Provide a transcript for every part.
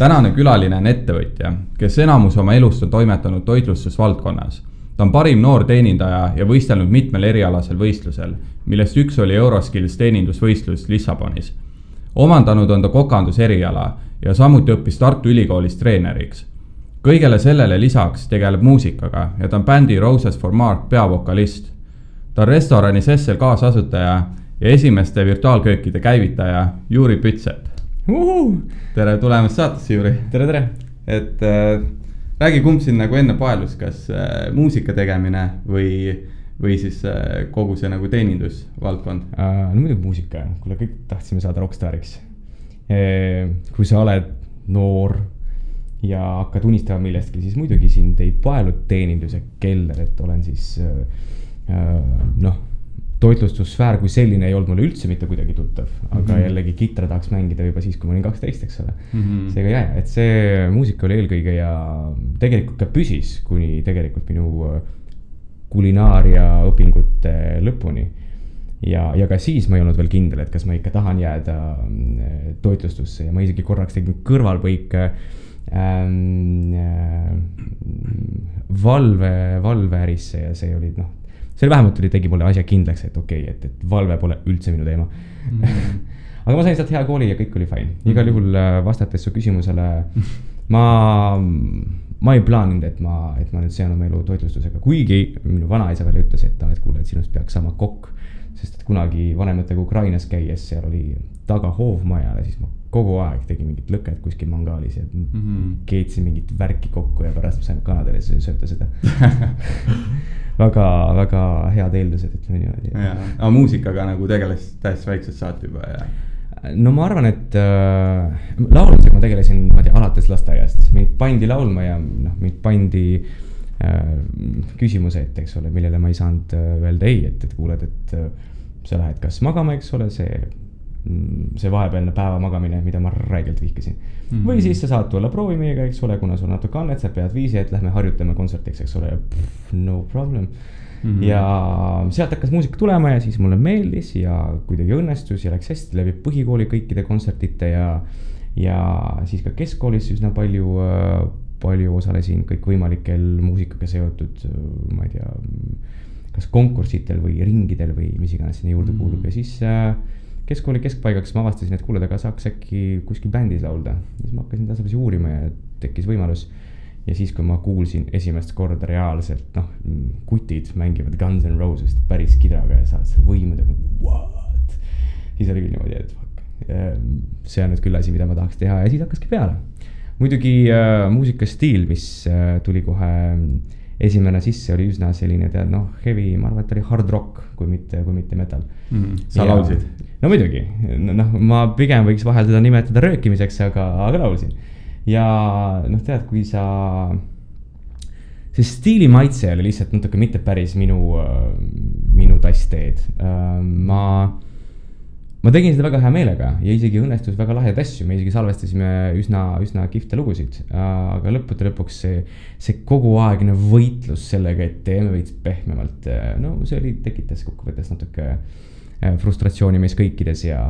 tänane külaline on ettevõtja, kes enamus oma elust on toimetanud toitlustusvaldkonnas. ta on parim noor teenindaja ja võistelnud mitmel erialasel võistlusel, millest üks oli Euroskills teenindusvõistlus Lissabonis. omandanud on ta kokanduseriala ja samuti õppis Tartu Ülikoolis treeneriks. kõigele sellele lisaks tegeleb muusikaga ja ta on bändi Roses for Mark peavokalist. ta on restorani Sessel kaasasutaja ja esimeste virtuaalköökide käivitaja Juri Pütsepp tere tulemast saatesse, Jüri. tere, tere. et äh, räägi, kumb sind nagu enne paelus, kas äh, muusika tegemine või, või siis äh, kogu see nagu teenindusvaldkond äh,? no muidugi muusika, kuule, kõik tahtsime saada rokkstaariks e,. kui sa oled noor ja hakkad unistama millestki, siis muidugi sind ei paelu teeninduse keller, et olen siis äh, äh noh toitlustussfäär kui selline ei olnud mulle üldse mitte kuidagi tuttav, aga mm -hmm. jällegi kitra tahaks mängida juba siis, kui ma olin kaksteist, eks ole mm -hmm.. seega jaa, et see muusika oli eelkõige ja tegelikult ka püsis kuni tegelikult minu äh, kulinaaria õpingute lõpuni. ja, ja ka siis ma ei olnud veel kindel, et kas ma ikka tahan jääda äh, toitlustusse ja ma isegi korraks tegin kõrvalpõike ähm, äh, valve, valveärisse ja see oli noh see vähemalt tuli, tegi mulle asja kindlaks, et okei okay,, et, et valve pole üldse minu teema mm. aga ma sain sealt hea kooli ja kõik oli fine, igal mm. juhul äh, vastates su küsimusele, ma, ma ei plaaninud, et ma, et ma nüüd sean oma elu toitlustusega, kuigi minu vanaisa veel ütles, et aa, et kuule, et sinust peaks saama kokk. sest et kunagi vanematega Ukrainas käies, seal oli taga hoovmajale, siis ma kogu aeg tegin mingit lõket kuskil mangaalis ja mm -hmm. keetsin mingit värki kokku ja pärast ma sain kanadale sööta seda väga, väga head eeldused, ütleme niimoodi. aga muusikaga nagu tegelesid täiesti väiksest saati juba ja? no ma arvan, et äh, laulmisega ma tegelesin, ma ei tea, alates lasteaiast, mind pandi laulma ja noh, mind pandi äh, küsimuse ette, eks ole, millele ma ei saanud äh, öelda ei, et, et kuuled, et äh, sa lähed kas magama, eks ole, see see vahepealne päevamagamine, mida ma räigelt vihkasin mm. -hmm. või siis sa saad tulla proovi meiega, eks ole, kuna sul natuke annet, sa pead viisi, et lähme harjutame kontsertiks, eks ole, no problem mm. -hmm. ja sealt hakkas muusika tulema ja siis mulle meeldis ja kuidagi õnnestus ja läks hästi läbi põhikooli kõikide kontsertide ja, ja siis ka keskkoolis üsna palju palju osalesin kõikvõimalikel muusikaga seotud, ma ei tea, kas konkursitel või ringidel või mis iganes sinna juurde kuulub mm -hmm. ja siis äh, keskkooli keskpaigaks ma avastasin, et kuule, aga saaks äkki kuskil bändis laulda. siis ma hakkasin tasapisi uurima ja tekkis võimalus. ja siis, kui ma kuulsin esimest korda reaalselt, noh, kutid mängivad Guns N Roses't päris kidraga ja saad selle võimudega, what. siis oli küll niimoodi, et fuck, ehm, see on nüüd küll asi, mida ma tahaks teha ja siis hakkaski peale. muidugi äh, muusikastiil, mis äh, tuli kohe äh, esimene sisse oli üsna selline, tead noh, heavy, ma arvan, et oli hard rock, kui mitte, kui mitte metal mm,. sa ja, laulsid? no muidugi, noh, ma pigem võiks vahel teda nimetada röökimiseks, aga, aga laulsin. ja noh, tead, kui sa, see stiili maitse oli lihtsalt natuke mitte päris minu, minu tass teed. ma ma tegin seda väga hea meelega ja isegi õnnestus väga lahedaid asju, me isegi salvestasime üsna, üsna kihvte lugusid. aga lõppude lõpuks see, see koguaegne võitlus sellega, et teeme veits pehmemalt, no see oli, tekitas kokkuvõttes natuke äh, frustratsiooni meis kõikides ja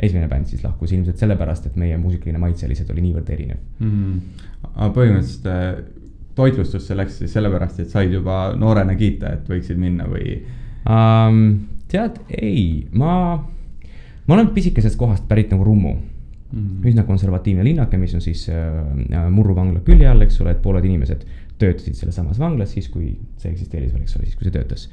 esimene bänd siis lahkus ilmselt sellepärast, et meie muusikaline maitse lihtsalt oli niivõrd erinev mm. aga põhimõtteliselt äh, toitlustusse läks siis sellepärast, et said juba noorena kiita, et võiksid minna või um,? Tead, ei, ma, ma olen pisikesest kohast pärit nagu Rummu mm. üsna konservatiivne linnake, mis on siis äh, Murru vangla külje all, eks ole, et pooled inimesed töötasid selles samas vanglas siis, kui see eksisteeris veel, eks ole, siis kui see töötas.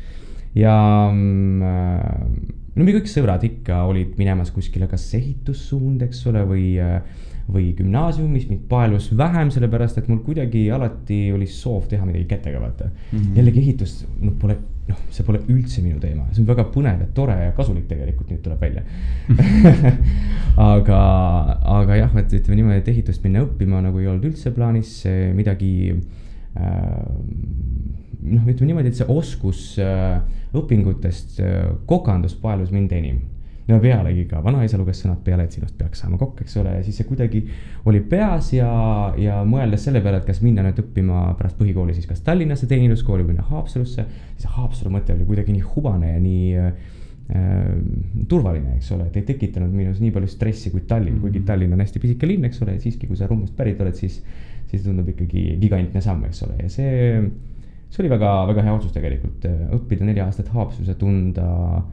ja mm, äh, no meie kõik sõbrad ikka olid minemas kuskile kas ehitussuund, eks ole, või äh, või gümnaasiumis mind paelus vähem, sellepärast et mul kuidagi alati oli soov teha midagi kätega, vaata mm. -hmm. jällegi ehitus, noh, pole noh, see pole üldse minu teema, see on väga põnev ja tore ja kasulik tegelikult, nüüd tuleb välja aga, aga jah, et ütleme niimoodi, et ehitust minna õppima nagu ei olnud üldse plaanis midagi äh,. noh, ütleme niimoodi, et see oskus äh, õpingutest äh, kokandus paelus mind enim no pealegi ka vanaisa luges sõnad peale, et sinust peaks saama kokk, eks ole, ja siis see kuidagi oli peas ja, ja mõeldes selle peale, et kas minna nüüd õppima pärast põhikooli siis kas Tallinnasse teeninduskooli või minna Haapsalusse. siis Haapsalu mõte oli kuidagi nii hubane ja nii äh, turvaline, eks ole, et ei tekitanud minus nii palju stressi kui Tallinn, kuigi Mhm. Tallinn on hästi pisike linn, eks ole, siiski, kui sa Ruhnust pärit oled, siis, siis tundub ikkagi gigantne samm, eks ole, ja see, see oli väga, väga hea otsus tegelikult, õppida neli aastat Haapsalus ja tunda,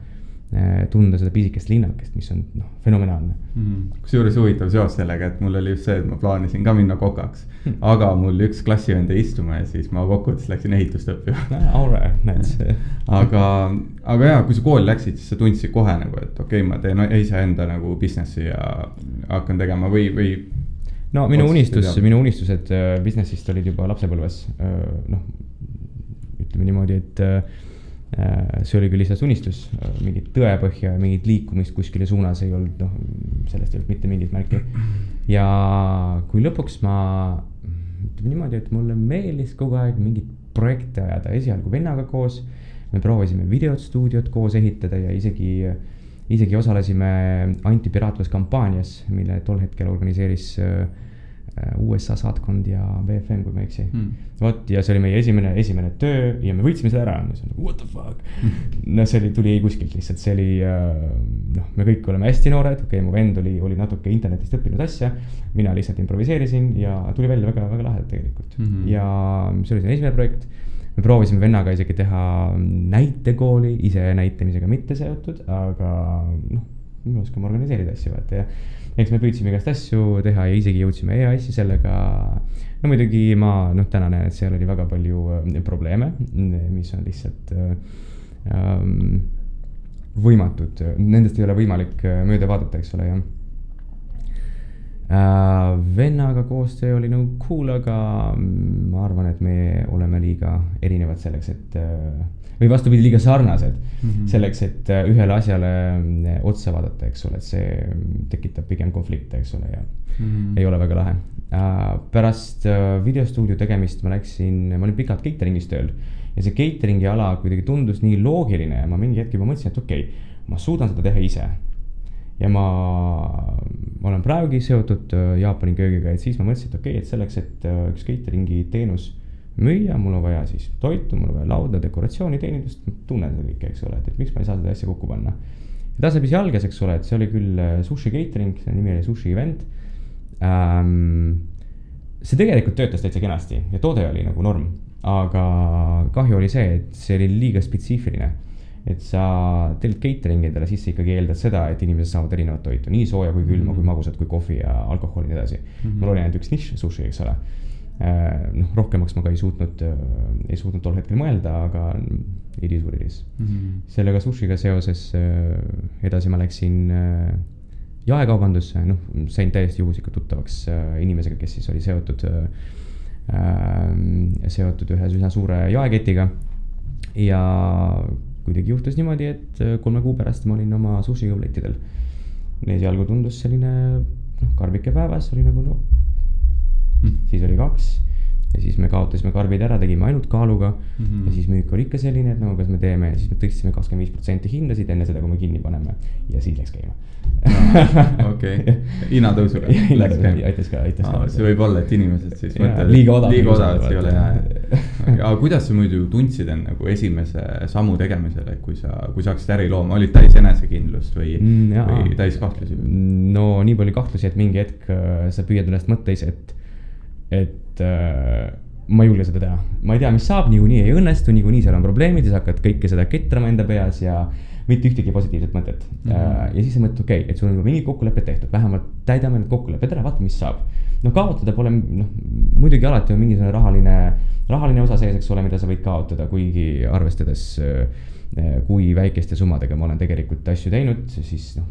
tunda seda pisikest linnakest, mis on noh, fenomenaalne. Mm. kusjuures huvitav seos sellega, et mul oli just see, et ma plaanisin ka minna kokaks. Hmm. aga mul üks klassivend jäi istuma ja siis ma kokkuvõttes läksin ehitust õppima. All right, näed aga, aga jaa, kui sa kooli läksid, siis sa tundsid kohe nagu, et okei okay,, ma teen iseenda nagu business'i ja hakkan tegema või, või no minu unistus minu unistused äh, business'ist olid juba lapsepõlves äh, noh, ütleme niimoodi, et äh, see oli küll lihtsalt unistus, mingit tõepõhja ja mingit liikumist kuskile suunas ei olnud, noh, sellest ei olnud mitte mingit märki. ja kui lõpuks ma, ütleme niimoodi, et mulle meeldis kogu aeg mingeid projekte ajada, esialgu vennaga koos. me proovisime videot, stuudiot koos ehitada ja isegi, isegi osalesime antipiraatluskampaanias, mille tol hetkel organiseeris äh, USA saatkond ja BFM, kui ma ei eksi Hmm. vot ja see oli meie esimene, esimene töö ja me võitsime selle ära, ma ütlesin what the fuck. no see oli, tuli kuskilt lihtsalt, see oli äh, noh, me kõik oleme hästi noored, okei okay,, mu vend oli, oli natuke internetist õppinud asja. mina lihtsalt improviseerisin ja tuli välja väga, väga lahedalt tegelikult mm. -hmm. ja see oli see esimene projekt. me proovisime vennaga isegi teha näitekooli, ise näitamisega mitte seotud, aga noh, me oskame organiseerida asju, vaata ja eks me püüdsime igast asju teha ja isegi jõudsime EAS-i sellega. no muidugi ma noh, täna näen, et seal oli väga palju äh, probleeme, mis on lihtsalt äh, ähm, võimatud, nendest ei ole võimalik äh, mööda vaadata, eks ole, jah äh,. vennaga koostöö oli nagu cool, aga mm, ma arvan, et me oleme liiga erinevad selleks, et äh, või vastupidi, liiga sarnased mm. -hmm. selleks, et äh, ühele asjale mm, otsa vaadata, eks ole, et see mm, tekitab pigem konflikte, eks ole, ja Mhm. ei ole väga lahe. pärast äh, videostuudio tegemist ma läksin, ma olin pikalt catering'is tööl ja see catering'i ala kuidagi tundus nii loogiline ja ma mingi hetk juba mõtlesin, et okei okay,, ma suudan seda teha ise. ja ma, ma olen praegugi seotud äh, Jaapani köögiga, et siis ma mõtlesin, et okei okay,, et selleks, et äh, üks catering'i teenus müüa, mul on vaja siis toitu, mul on vaja lauda, dekoratsiooni, teenindust, tunnen seda kõike, eks ole, et, et miks ma ei saa seda asja kokku panna. ja tasapisi algas, eks ole, et see oli küll äh, sushi catering, selle nimi oli Sushi Event ähm,. see tegelikult töötas täitsa kenasti ja toode oli nagu norm, aga kahju oli see, et see oli liiga spetsiifiline. et sa teed catering'i endale, siis sa ikkagi eeldad seda, et inimesed saavad erinevat toitu, nii sooja kui külma kui magusat kui kohvi ja alkoholi ja nii edasi mm. -hmm. mul oli ainult üks nišš sushi, eks ole. noh, rohkemaks ma ka ei suutnud äh,, ei suutnud tol hetkel mõelda, aga it is what it is Mhm. sellega sushiga seoses äh, edasi ma läksin äh, jaekaubandusse, noh, sain täiesti juhuslikult tuttavaks äh, inimesega, kes siis oli seotud äh,, äh, seotud ühe üsna suure jaeketiga. ja kuidagi juhtus niimoodi, et äh, kolme kuu pärast ma olin oma sushikõblettidel. esialgu tundus selline noh, karbike päevas oli nagu noh, siis oli kaks ja siis me kaotasime karbid ära, tegime ainult kaaluga mm. -hmm. ja siis müük oli ikka selline, et no kas me teeme, siis me tõstsime kakskümmend viis protsenti hindasid enne seda, kui me kinni paneme ja siis läks käima. okei, hinnatõusuga läks käima. aitas ka, aitas ka. see võib olla, et inimesed siis mõtlevad, liiga odav liiga nagu odav, et ei ole hea vaata. aga kuidas sa muidu tundsid end nagu esimese sammu tegemisel, et kui sa, kui sa hakkasid äri looma, olid täis enesekindlust või Mm, või täis kahtlusi? no nii palju kahtlusi, et mingi hetk äh, sa püüad ennast mõtta ise, et, et äh, ma ei julge seda teha. ma ei tea, mis saab, niikuinii ei õnnestu, niikuinii seal on probleemid ja sa hakkad kõike seda ketrama enda peas ja mitte ühtegi positiivset mõtet mm. -hmm. ja siis sa mõtled, okei okay,, et sul on juba mingid kokkulepped tehtud, vähemalt täidame need kokkulepped ära, vaata, mis saab. no kaotada pole, noh, muidugi alati on mingisugune rahaline, rahaline osa sees, eks ole, mida sa võid kaotada, kuigi arvestades äh, kui väikeste summadega ma olen tegelikult asju teinud, siis noh,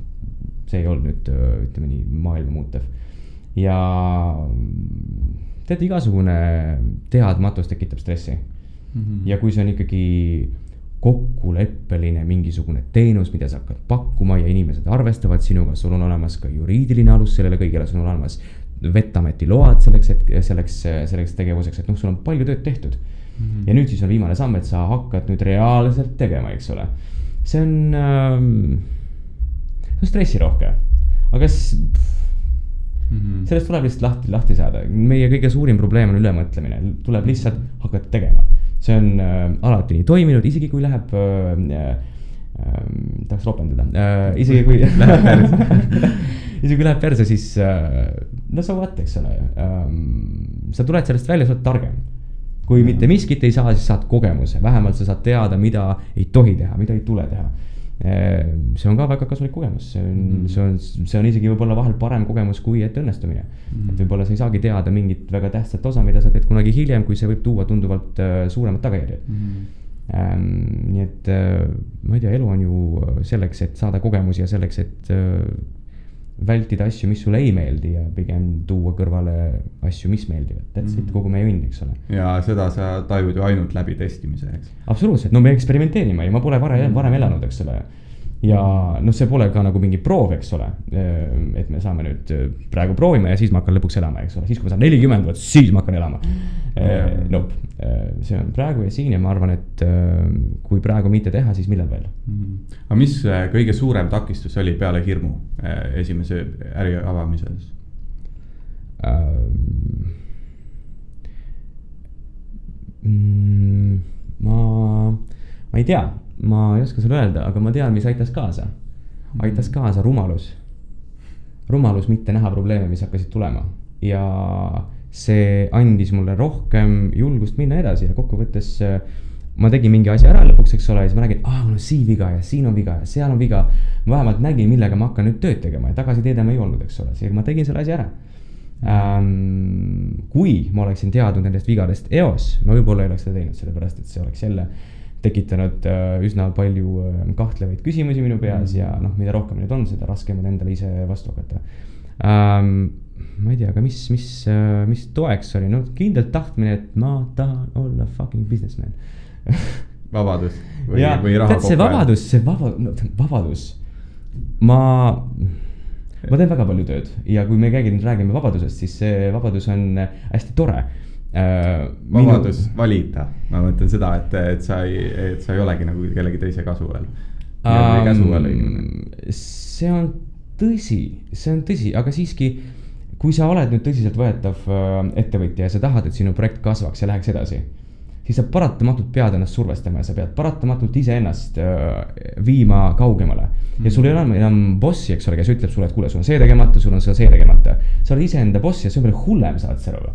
see ei olnud nüüd ütleme nii maailma muutev. Ja tead, igasugune teadmatus tekitab stressi Mhm. ja kui see on ikkagi kokkuleppeline mingisugune teenus, mida sa hakkad pakkuma ja inimesed arvestavad sinuga, sul on olemas ka juriidiline alus sellele kõigele, sul on olemas vettameti load selleks, et selleks, selleks tegevuseks, et noh, sul on palju tööd tehtud mm. -hmm. ja nüüd siis on viimane samm, et sa hakkad nüüd reaalselt tegema, eks ole. see on ähm,, see on stressirohke, aga s- Mhm. sellest tuleb lihtsalt lahti, lahti saada, meie kõige suurim probleem on ülemõtlemine, tuleb lihtsalt hakata tegema. see on äh, alati nii toiminud, isegi kui läheb äh, ähm, tahaks ropendada äh,, isegi kui isegi kui läheb perse, siis äh, no so what, eks ole ähm,. sa tuled sellest välja, sa oled targem. kui mm. mitte miskit ei saa, siis saad kogemuse, vähemalt sa saad teada, mida ei tohi teha, mida ei tule teha äh, see on ka väga kasulik kogemus, see on mm., see on, see on isegi võib-olla vahel parem kogemus kui etteõnnestumine mm.. et võib-olla sa ei saagi teada mingit väga tähtsat osa, mida sa teed kunagi hiljem, kui see võib tuua tunduvalt uh, suuremad tagajärjed mm ähm,. nii et äh, ma ei tea, elu on ju selleks, et saada kogemusi ja selleks, et äh, vältida asju, mis sulle ei meeldi ja pigem tuua kõrvale asju, mis meeldivad, that's mm. it, kogu meie õnn, eks ole. ja seda sa tajud ju ainult läbi testimise, eks. absoluutselt, no me eksperimenteerime ju, ma pole varem, varem elanud, eks ole ja noh, see pole ka nagu mingi proov, eks ole. et me saame nüüd, praegu proovime ja siis ma hakkan lõpuks elama, eks ole, siis kui ma saan nelikümmend, vot siis ma hakkan elama. Nope, see on praegu ja siin ja ma arvan, et kui praegu mitte teha, siis millal veel mm. aga mis kõige suurem takistus oli peale hirmu esimese äri avamisel um,? ma, ma ei tea ma ei oska sulle öelda, aga ma tean, mis aitas kaasa. aitas kaasa rumalus. rumalus mitte näha probleeme, mis hakkasid tulema ja see andis mulle rohkem julgust minna edasi ja kokkuvõttes äh, ma tegin mingi asja ära lõpuks, eks ole, siis ma nägin, aa, mul on siin viga ja siin on viga ja seal on viga. ma vähemalt nägin, millega ma hakkan nüüd tööd tegema ja tagasiteede ma ei olnud, eks ole, seega ma tegin selle asja ära ähm,. kui ma oleksin teadnud nendest vigadest eos, ma võib-olla ei oleks seda teinud, sellepärast et see oleks jälle tekitanud äh, üsna palju äh, kahtlevaid küsimusi minu peas mm. ja noh, mida rohkem neid on, seda raskem on endale ise vastu hakata um,. ma ei tea, aga mis, mis, äh, mis toeks oli, no kindlalt tahtmine, et ma tahan olla fucking businessman vabadus või, või raha see vabadus, see vaba, no vabadus, ma ma teen väga palju tööd ja kui me keegi nüüd räägime vabadusest, siis see vabadus on hästi tore äh,. Vabadus minu... valida, ma mõtlen seda, et, et sa ei, et sa ei olegi nagu kellegi teise kasu all um,. käsu all õigemini. see on tõsi, see on tõsi, aga siiski, kui sa oled nüüd tõsiseltvõetav äh, ettevõtja ja sa tahad, et sinu projekt kasvaks ja läheks edasi siis sa paratamatult pead ennast survestama ja sa pead paratamatult iseennast äh, viima kaugemale. ja sul ei ole enam bossi, eks ole, kes ütleb sulle, et kuule, sul on see tegemata, sul on see tegemata. sa oled iseenda boss ja see on veel hullem, saad sa aru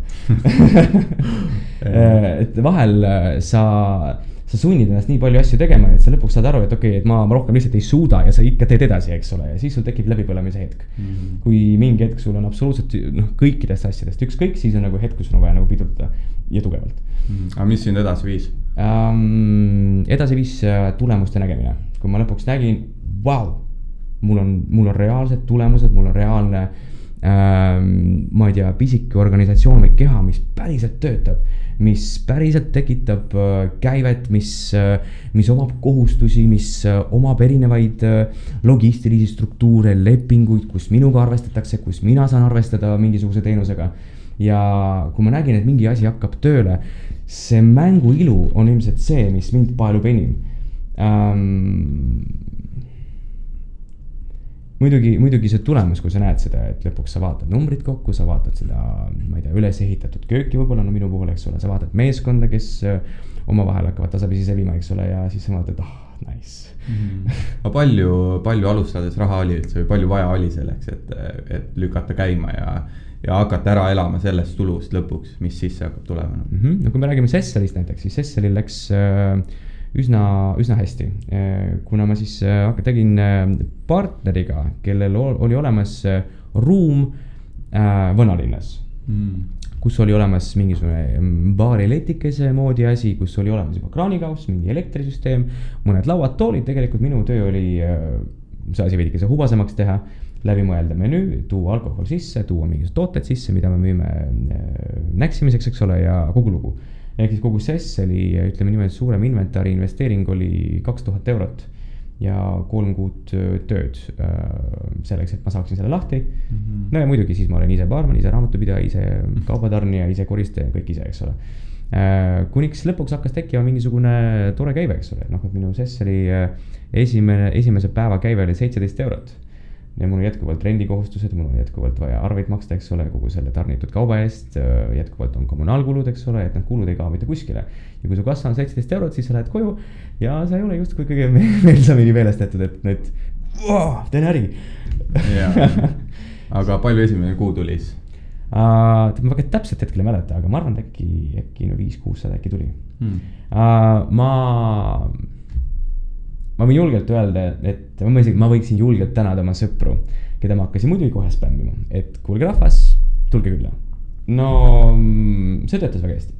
et vahel äh, sa sa sunnid ennast nii palju asju tegema, et sa lõpuks saad aru, et okei okay,, et ma, ma rohkem lihtsalt ei suuda ja sa ikka teed edasi, eks ole, ja siis sul tekib läbipõlemise hetk mm. -hmm. kui mingi hetk sul on absoluutselt noh, kõikidest asjadest ükskõik, siis on nagu hetk, kus on vaja nagu pidurdada ja tugevalt mm. -hmm. aga mis sind edasi viis um,? edasi viis äh, tulemuste nägemine, kui ma lõpuks nägin, vau, mul on, mul on reaalsed tulemused, mul on reaalne ähm,, ma ei tea, pisike organisatsioon või keha, mis päriselt töötab mis päriselt tekitab äh, käivet, mis, äh, mis omab kohustusi, mis äh, omab erinevaid logistilisi struktuure, lepinguid, kus minuga arvestatakse, kus mina saan arvestada mingisuguse teenusega. ja kui ma nägin, et mingi asi hakkab tööle, see mängu ilu on ilmselt see, mis mind paelub enim muidugi, muidugi see tulemus, kui sa näed seda, et lõpuks sa vaatad numbrid kokku, sa vaatad seda, ma ei tea, üles ehitatud kööki võib-olla, no minu puhul, eks ole, sa vaatad meeskonda, kes äh, omavahel hakkavad tasapisi sebima, eks ole, ja siis sa vaatad, ah nice mm. aga palju, palju alustades raha oli üldse või palju vaja oli selleks, et, et lükata käima ja, ja hakata ära elama sellest tulust lõpuks, mis sisse hakkab tulema mm? -hmm. no kui me räägime Sesselist näiteks, siis Sesselil läks äh, üsna, üsna hästi. kuna ma siis äh, tegin äh, partneriga, kellel oli olemas äh, ruum vanalinnas mm. kus oli olemas mingisugune mm, baariletikese moodi asi, kus oli olemas juba kraanikauss, mingi elektrisüsteem, mõned lauad, toolid, tegelikult minu töö oli see asi veidikese hubasemaks teha, läbi mõelda menüü, tuua alkohol sisse, tuua mingisugused tooted sisse, mida me müüme näksimiseks, eks ole, ja kogu lugu ehk siis kogu SES oli, ütleme niimoodi, suurem inventari investeering oli kaks tuhat eurot ja kolm kuud tööd selleks, et ma saaksin selle lahti mm. -hmm. no ja muidugi siis ma olen ise baarman, ise raamatupidaja, ise kaubatarnija, ise koristaja, kõik ise, eks ole. kuniks lõpuks hakkas tekkima mingisugune tore käive, eks ole, noh, et minu SES oli esimene, esimese päeva käive oli seitseteist eurot ja mul on jätkuvalt rendikohustused, mul on jätkuvalt vaja arveid maksta, eks ole, kogu selle tarnitud kauba eest. jätkuvalt on kommunaalkulud, eks ole, et need kulud ei kao mitte kuskile. ja kui su kassa on seitseteist eurot, siis sa lähed koju ja sa ei ole justkui kõige meelsamini meelestatud, et nüüd wow,, teen äri aga palju esimene kuu tuli siis uh,? ma väga täpselt hetkel ei mäleta, aga ma arvan, et äkki, äkki no viis-kuussada äkki tuli hmm. uh,. ma ma võin julgelt öelda, et ma isegi, ma võiksin julgelt tänada oma sõpru, keda ma hakkasin muidugi kohe spämmima, et kuulge rahvas, tulge külla. no see töötas väga hästi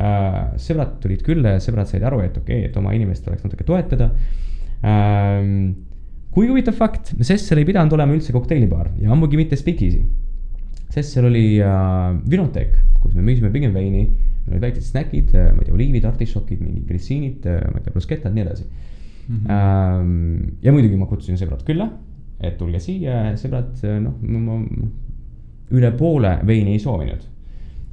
äh,. sõbrad tulid külla ja sõbrad said aru, et okei okay,, et oma inimest tuleks natuke toetada äh,. kui huvitav fakt, Sessel ei pidanud olema üldse kokteilibaar ja ammugi mitte Speakeasy. Sessel oli äh, vinoteek, kus me müüsime pigem veini, meil olid väiksed snäkid, äh, ma ei tea, oliivid, artišokid, mingid grisiinid, äh, ma ei tea, bruschettad, nii edasi mm. -hmm. ja muidugi ma kutsusin sõbrad külla, et tulge siia, sõbrad, noh, ma üle poole veini ei soovinud.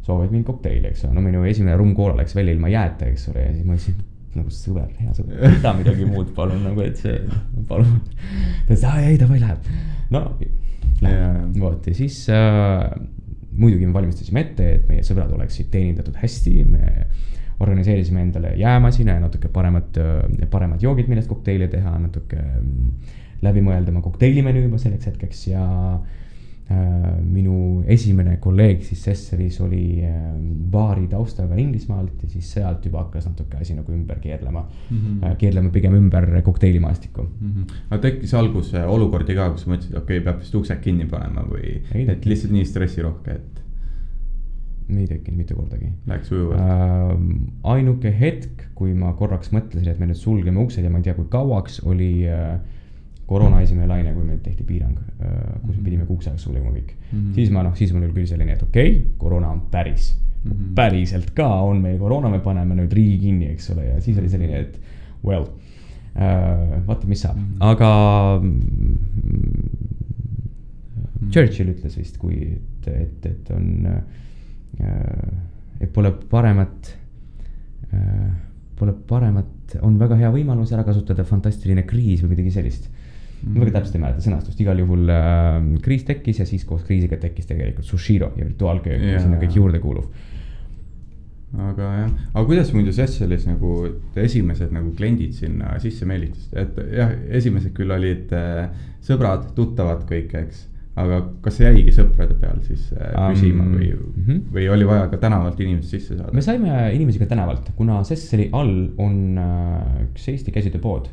soovivad mind kokteili, eks ole, no minu esimene rumm koola läks välja ilma jääta, eks ole, ja siis ma ütlesin nagu sõber, hea sõber, võta midagi muud, palun nagu, et see, palun. ta ütles, aa ei, davai, läheb. no, läheb, vot ja siis äh, muidugi me valmistasime ette, et meie sõbrad oleksid teenindatud hästi, me organiseerisime endale jäämasina ja natuke paremad, paremad joogid, millest kokteile teha, natuke mm, läbimõeldama kokteilimenüü juba selleks hetkeks ja äh, minu esimene kolleeg siis Sesseris oli äh, baari taustaga Inglismaalt ja siis sealt juba hakkas natuke asi nagu ümber keerlema mm, -hmm. äh, keerlema pigem ümber kokteilimaastikku mm. -hmm. aga tekkis alguses olukordi ka, kus mõtlesid, okei okay,, peab vist uksed kinni panema või, et lihtsalt nii stressirohke, et ei tekkinud mitte kordagi. Läks ujuvalt äh,? ainuke hetk, kui ma korraks mõtlesin, et me nüüd sulgeme uksed ja ma ei tea, kui kauaks, oli äh, koroona esimene laine, kui meil tehti piirang äh,, kus me mhm. pidime kuuks ajaks sulgema kõik mm. -hmm. siis ma noh, siis mul oli küll selline, et okei okay,, koroona on päris mm, -hmm. päriselt ka on meil koroona, me paneme nüüd riigi kinni, eks ole, ja siis oli selline, et well äh,, vaata, mis saab mm, -hmm. aga mm, Churchill ütles vist, kui, et, et, et on äh, pole paremat, äh, pole paremat, on väga hea võimalus ära kasutada fantastiline kriis või midagi sellist. Mm.. ma väga täpselt ei mäleta sõnastust, igal juhul äh, kriis tekkis ja siis koos kriisiga tekkis tegelikult Sushiro ja virtuaalköök ja sinna kõik juurde kuuluv aga jah, aga kuidas muidu Sesselis nagu esimesed nagu kliendid sinna sisse meelitasid, et jah, esimesed küll olid äh, sõbrad, tuttavad kõik, eks aga kas see jäigi sõprade peal siis äh, püsima um, või mm, -hmm. või oli vaja ka tänavalt inimesi sisse saada? me saime inimesi ka tänavalt, kuna Sesseli all on äh, üks Eesti käsitööpood,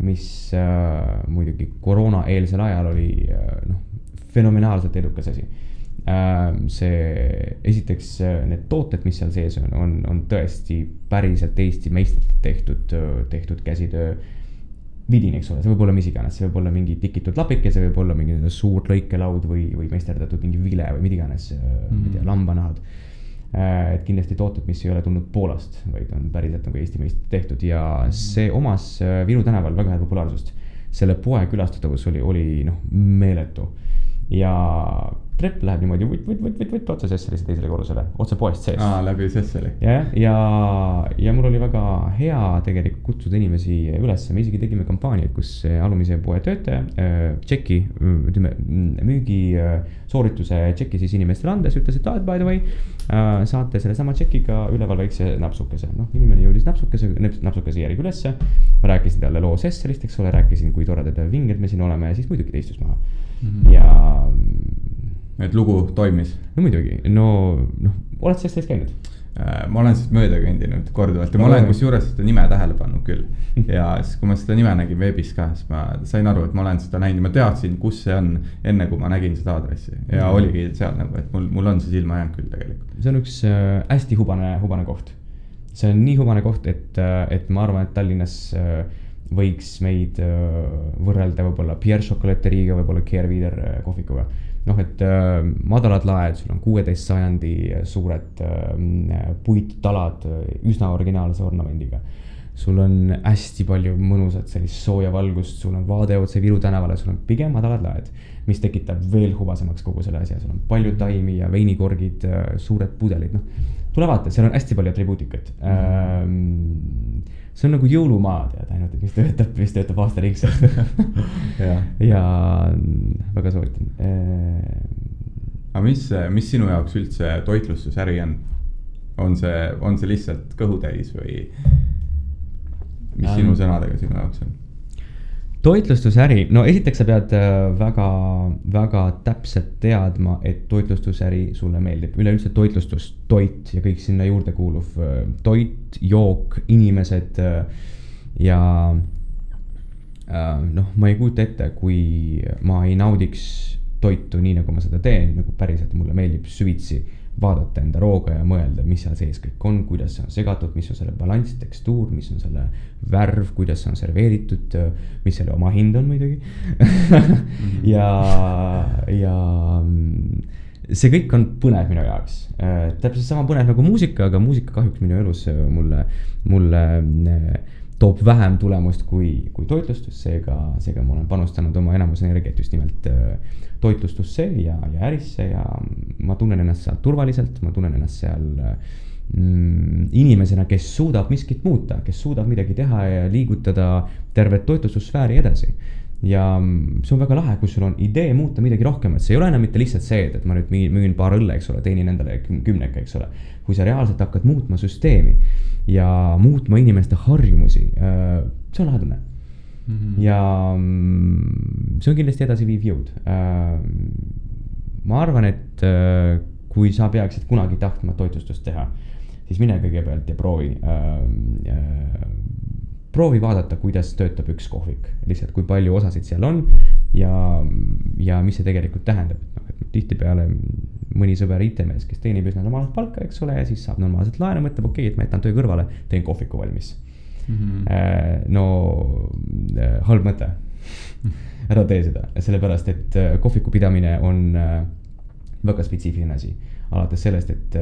mis äh, muidugi koroonaeelsel ajal oli äh, noh, fenomenaalselt edukas asi äh,. see, esiteks need tooted, mis seal sees on, on, on tõesti päriselt Eesti meistrite tehtud, tehtud käsitöö vidin, eks ole, see võib olla mis iganes, see võib olla mingi tikitud lapike, see võib olla mingi suur lõikelaud või, või meisterdatud mingi vile või mida iganes mm, -hmm. ma ei tea, mhm. lambanahad. Äh, et kindlasti tooted, mis ei ole tulnud Poolast, vaid on päriselt nagu Eesti meist tehtud ja -hmm. see omas äh, Viru tänaval väga head populaarsust. selle poe külastatavus oli, oli noh, meeletu ja trepp läheb niimoodi vutt, vutt, vutt, vutt, vutt otse Sesselisse teisele korrusele, otse poest sees. aa, läbi Sesseli. jah, ja, ja, ja mul oli väga hea tegelikult kutsuda inimesi üles, me isegi tegime kampaaniaid, kus alumise poe töötaja äh, tšeki, ütleme müügisoorituse tšeki siis inimestele andes ütles, et aa, et by the way äh,. saate sellesama tšekiga üleval väikse napsukese, noh, inimene jõudis napsukese, napsukese järgi ülesse. ma rääkisin talle loo Sesselist, eks ole, rääkisin, kui toredad vinged me siin oleme ja siis muidugi ta istus maha mm. -hmm. ja et lugu toimis? no muidugi, no noh, oled sa Eestis käinud? Äh, ma olen siit mööda kõndinud korduvalt ja ma olen kusjuures seda nime tähele pannud küll. ja siis, kui ma seda nime nägin veebis ka, siis ma sain aru, et ma olen seda näinud ma teadsin, kus see on. enne kui ma nägin seda aadressi ja mm. oligi seal nagu, et mul, mul on see silma jäänud küll tegelikult. see on üks äh, hästi hubane, hubane koht. see on nii hubane koht, et, äh, et ma arvan, et Tallinnas võiks meid võrrelda võib-olla Pierre Chocolateriga, võib-olla Keerviider äh, kohvikuga noh, et äh, madalad laed, sul on kuueteist sajandi suured äh, puittalad äh, üsna originaalse ornamendiga. sul on hästi palju mõnusat sellist sooja valgust, sul on vaade otse Viru tänavale, sul on pigem madalad laed, mis tekitab veel hubasemaks kogu selle asja, sul on palju taimi ja veinikorgid äh,, suured pudelid, noh. tule vaata, seal on hästi palju atribuutikat mm.. See on nagu jõulumaa, tead, ainult, mis töötab, mis töötab aastaringselt jah, ja väga soovitan. aga mis, mis sinu jaoks üldse toitlustusäri on? on see, on see lihtsalt kõhutäis või mis Ähm. sinu sõnadega sinu jaoks on? toitlustusäri, no esiteks sa pead äh, väga, väga täpselt teadma, et toitlustusäri sulle meeldib, üleüldse toitlustus, toit ja kõik sinna juurde kuuluv äh, toit, jook, inimesed äh, ja noh, ma ei kujuta ette, kui ma ei naudiks toitu nii, nagu ma seda teen, nagu päriselt mulle meeldib süvitsi vaadata enda rooga ja mõelda, mis seal sees kõik on, kuidas see on segatud, mis on selle balanss, tekstuur, mis on selle värv, kuidas see on serveeritud, mis selle omahind on muidugi ja, ja mm, see kõik on põnev minu jaoks. täpselt sama põnev nagu muusika, aga muusika kahjuks minu elus äh, mulle, mulle äh, toob vähem tulemust kui, kui toitlustus, seega, seega ma olen panustanud oma enamus energiat just nimelt äh, toitlustusse ja, ja ärisse ja ma tunnen ennast seal turvaliselt, ma tunnen ennast seal mm, inimesena, kes suudab miskit muuta, kes suudab midagi teha ja liigutada tervet toitlustussfääri edasi. Ja mm, see on väga lahe, kui sul on idee muuta midagi rohkemat, see ei ole enam mitte lihtsalt see, et, et ma nüüd müün, müün paar õlle, eks ole, teenin endale küm- kümneka, eks ole. kui sa reaalselt hakkad muutma süsteemi ja muutma inimeste harjumusi, see on lahe ja mm, see on kindlasti edasiviiv jõud. ma arvan, et äh, kui sa peaksid kunagi tahtma toitlustust teha, siis mine kõigepealt ja proovi äh, proovi vaadata, kuidas töötab üks kohvik, lihtsalt kui palju osasid seal on ja, ja mis see tegelikult tähendab, et noh, et tihtipeale mõni sõber IT-mees, kes teenib üsna normaalset palka, eks ole, ja siis saab normaalselt laenu, mõtleb, okei okay,, et ma jätan töö kõrvale, teen kohviku valmis Mhm. mm. no äh, halb mõte, ära tee seda, sellepärast et äh, kohviku pidamine on väga spetsiifiline asi. alates sellest, et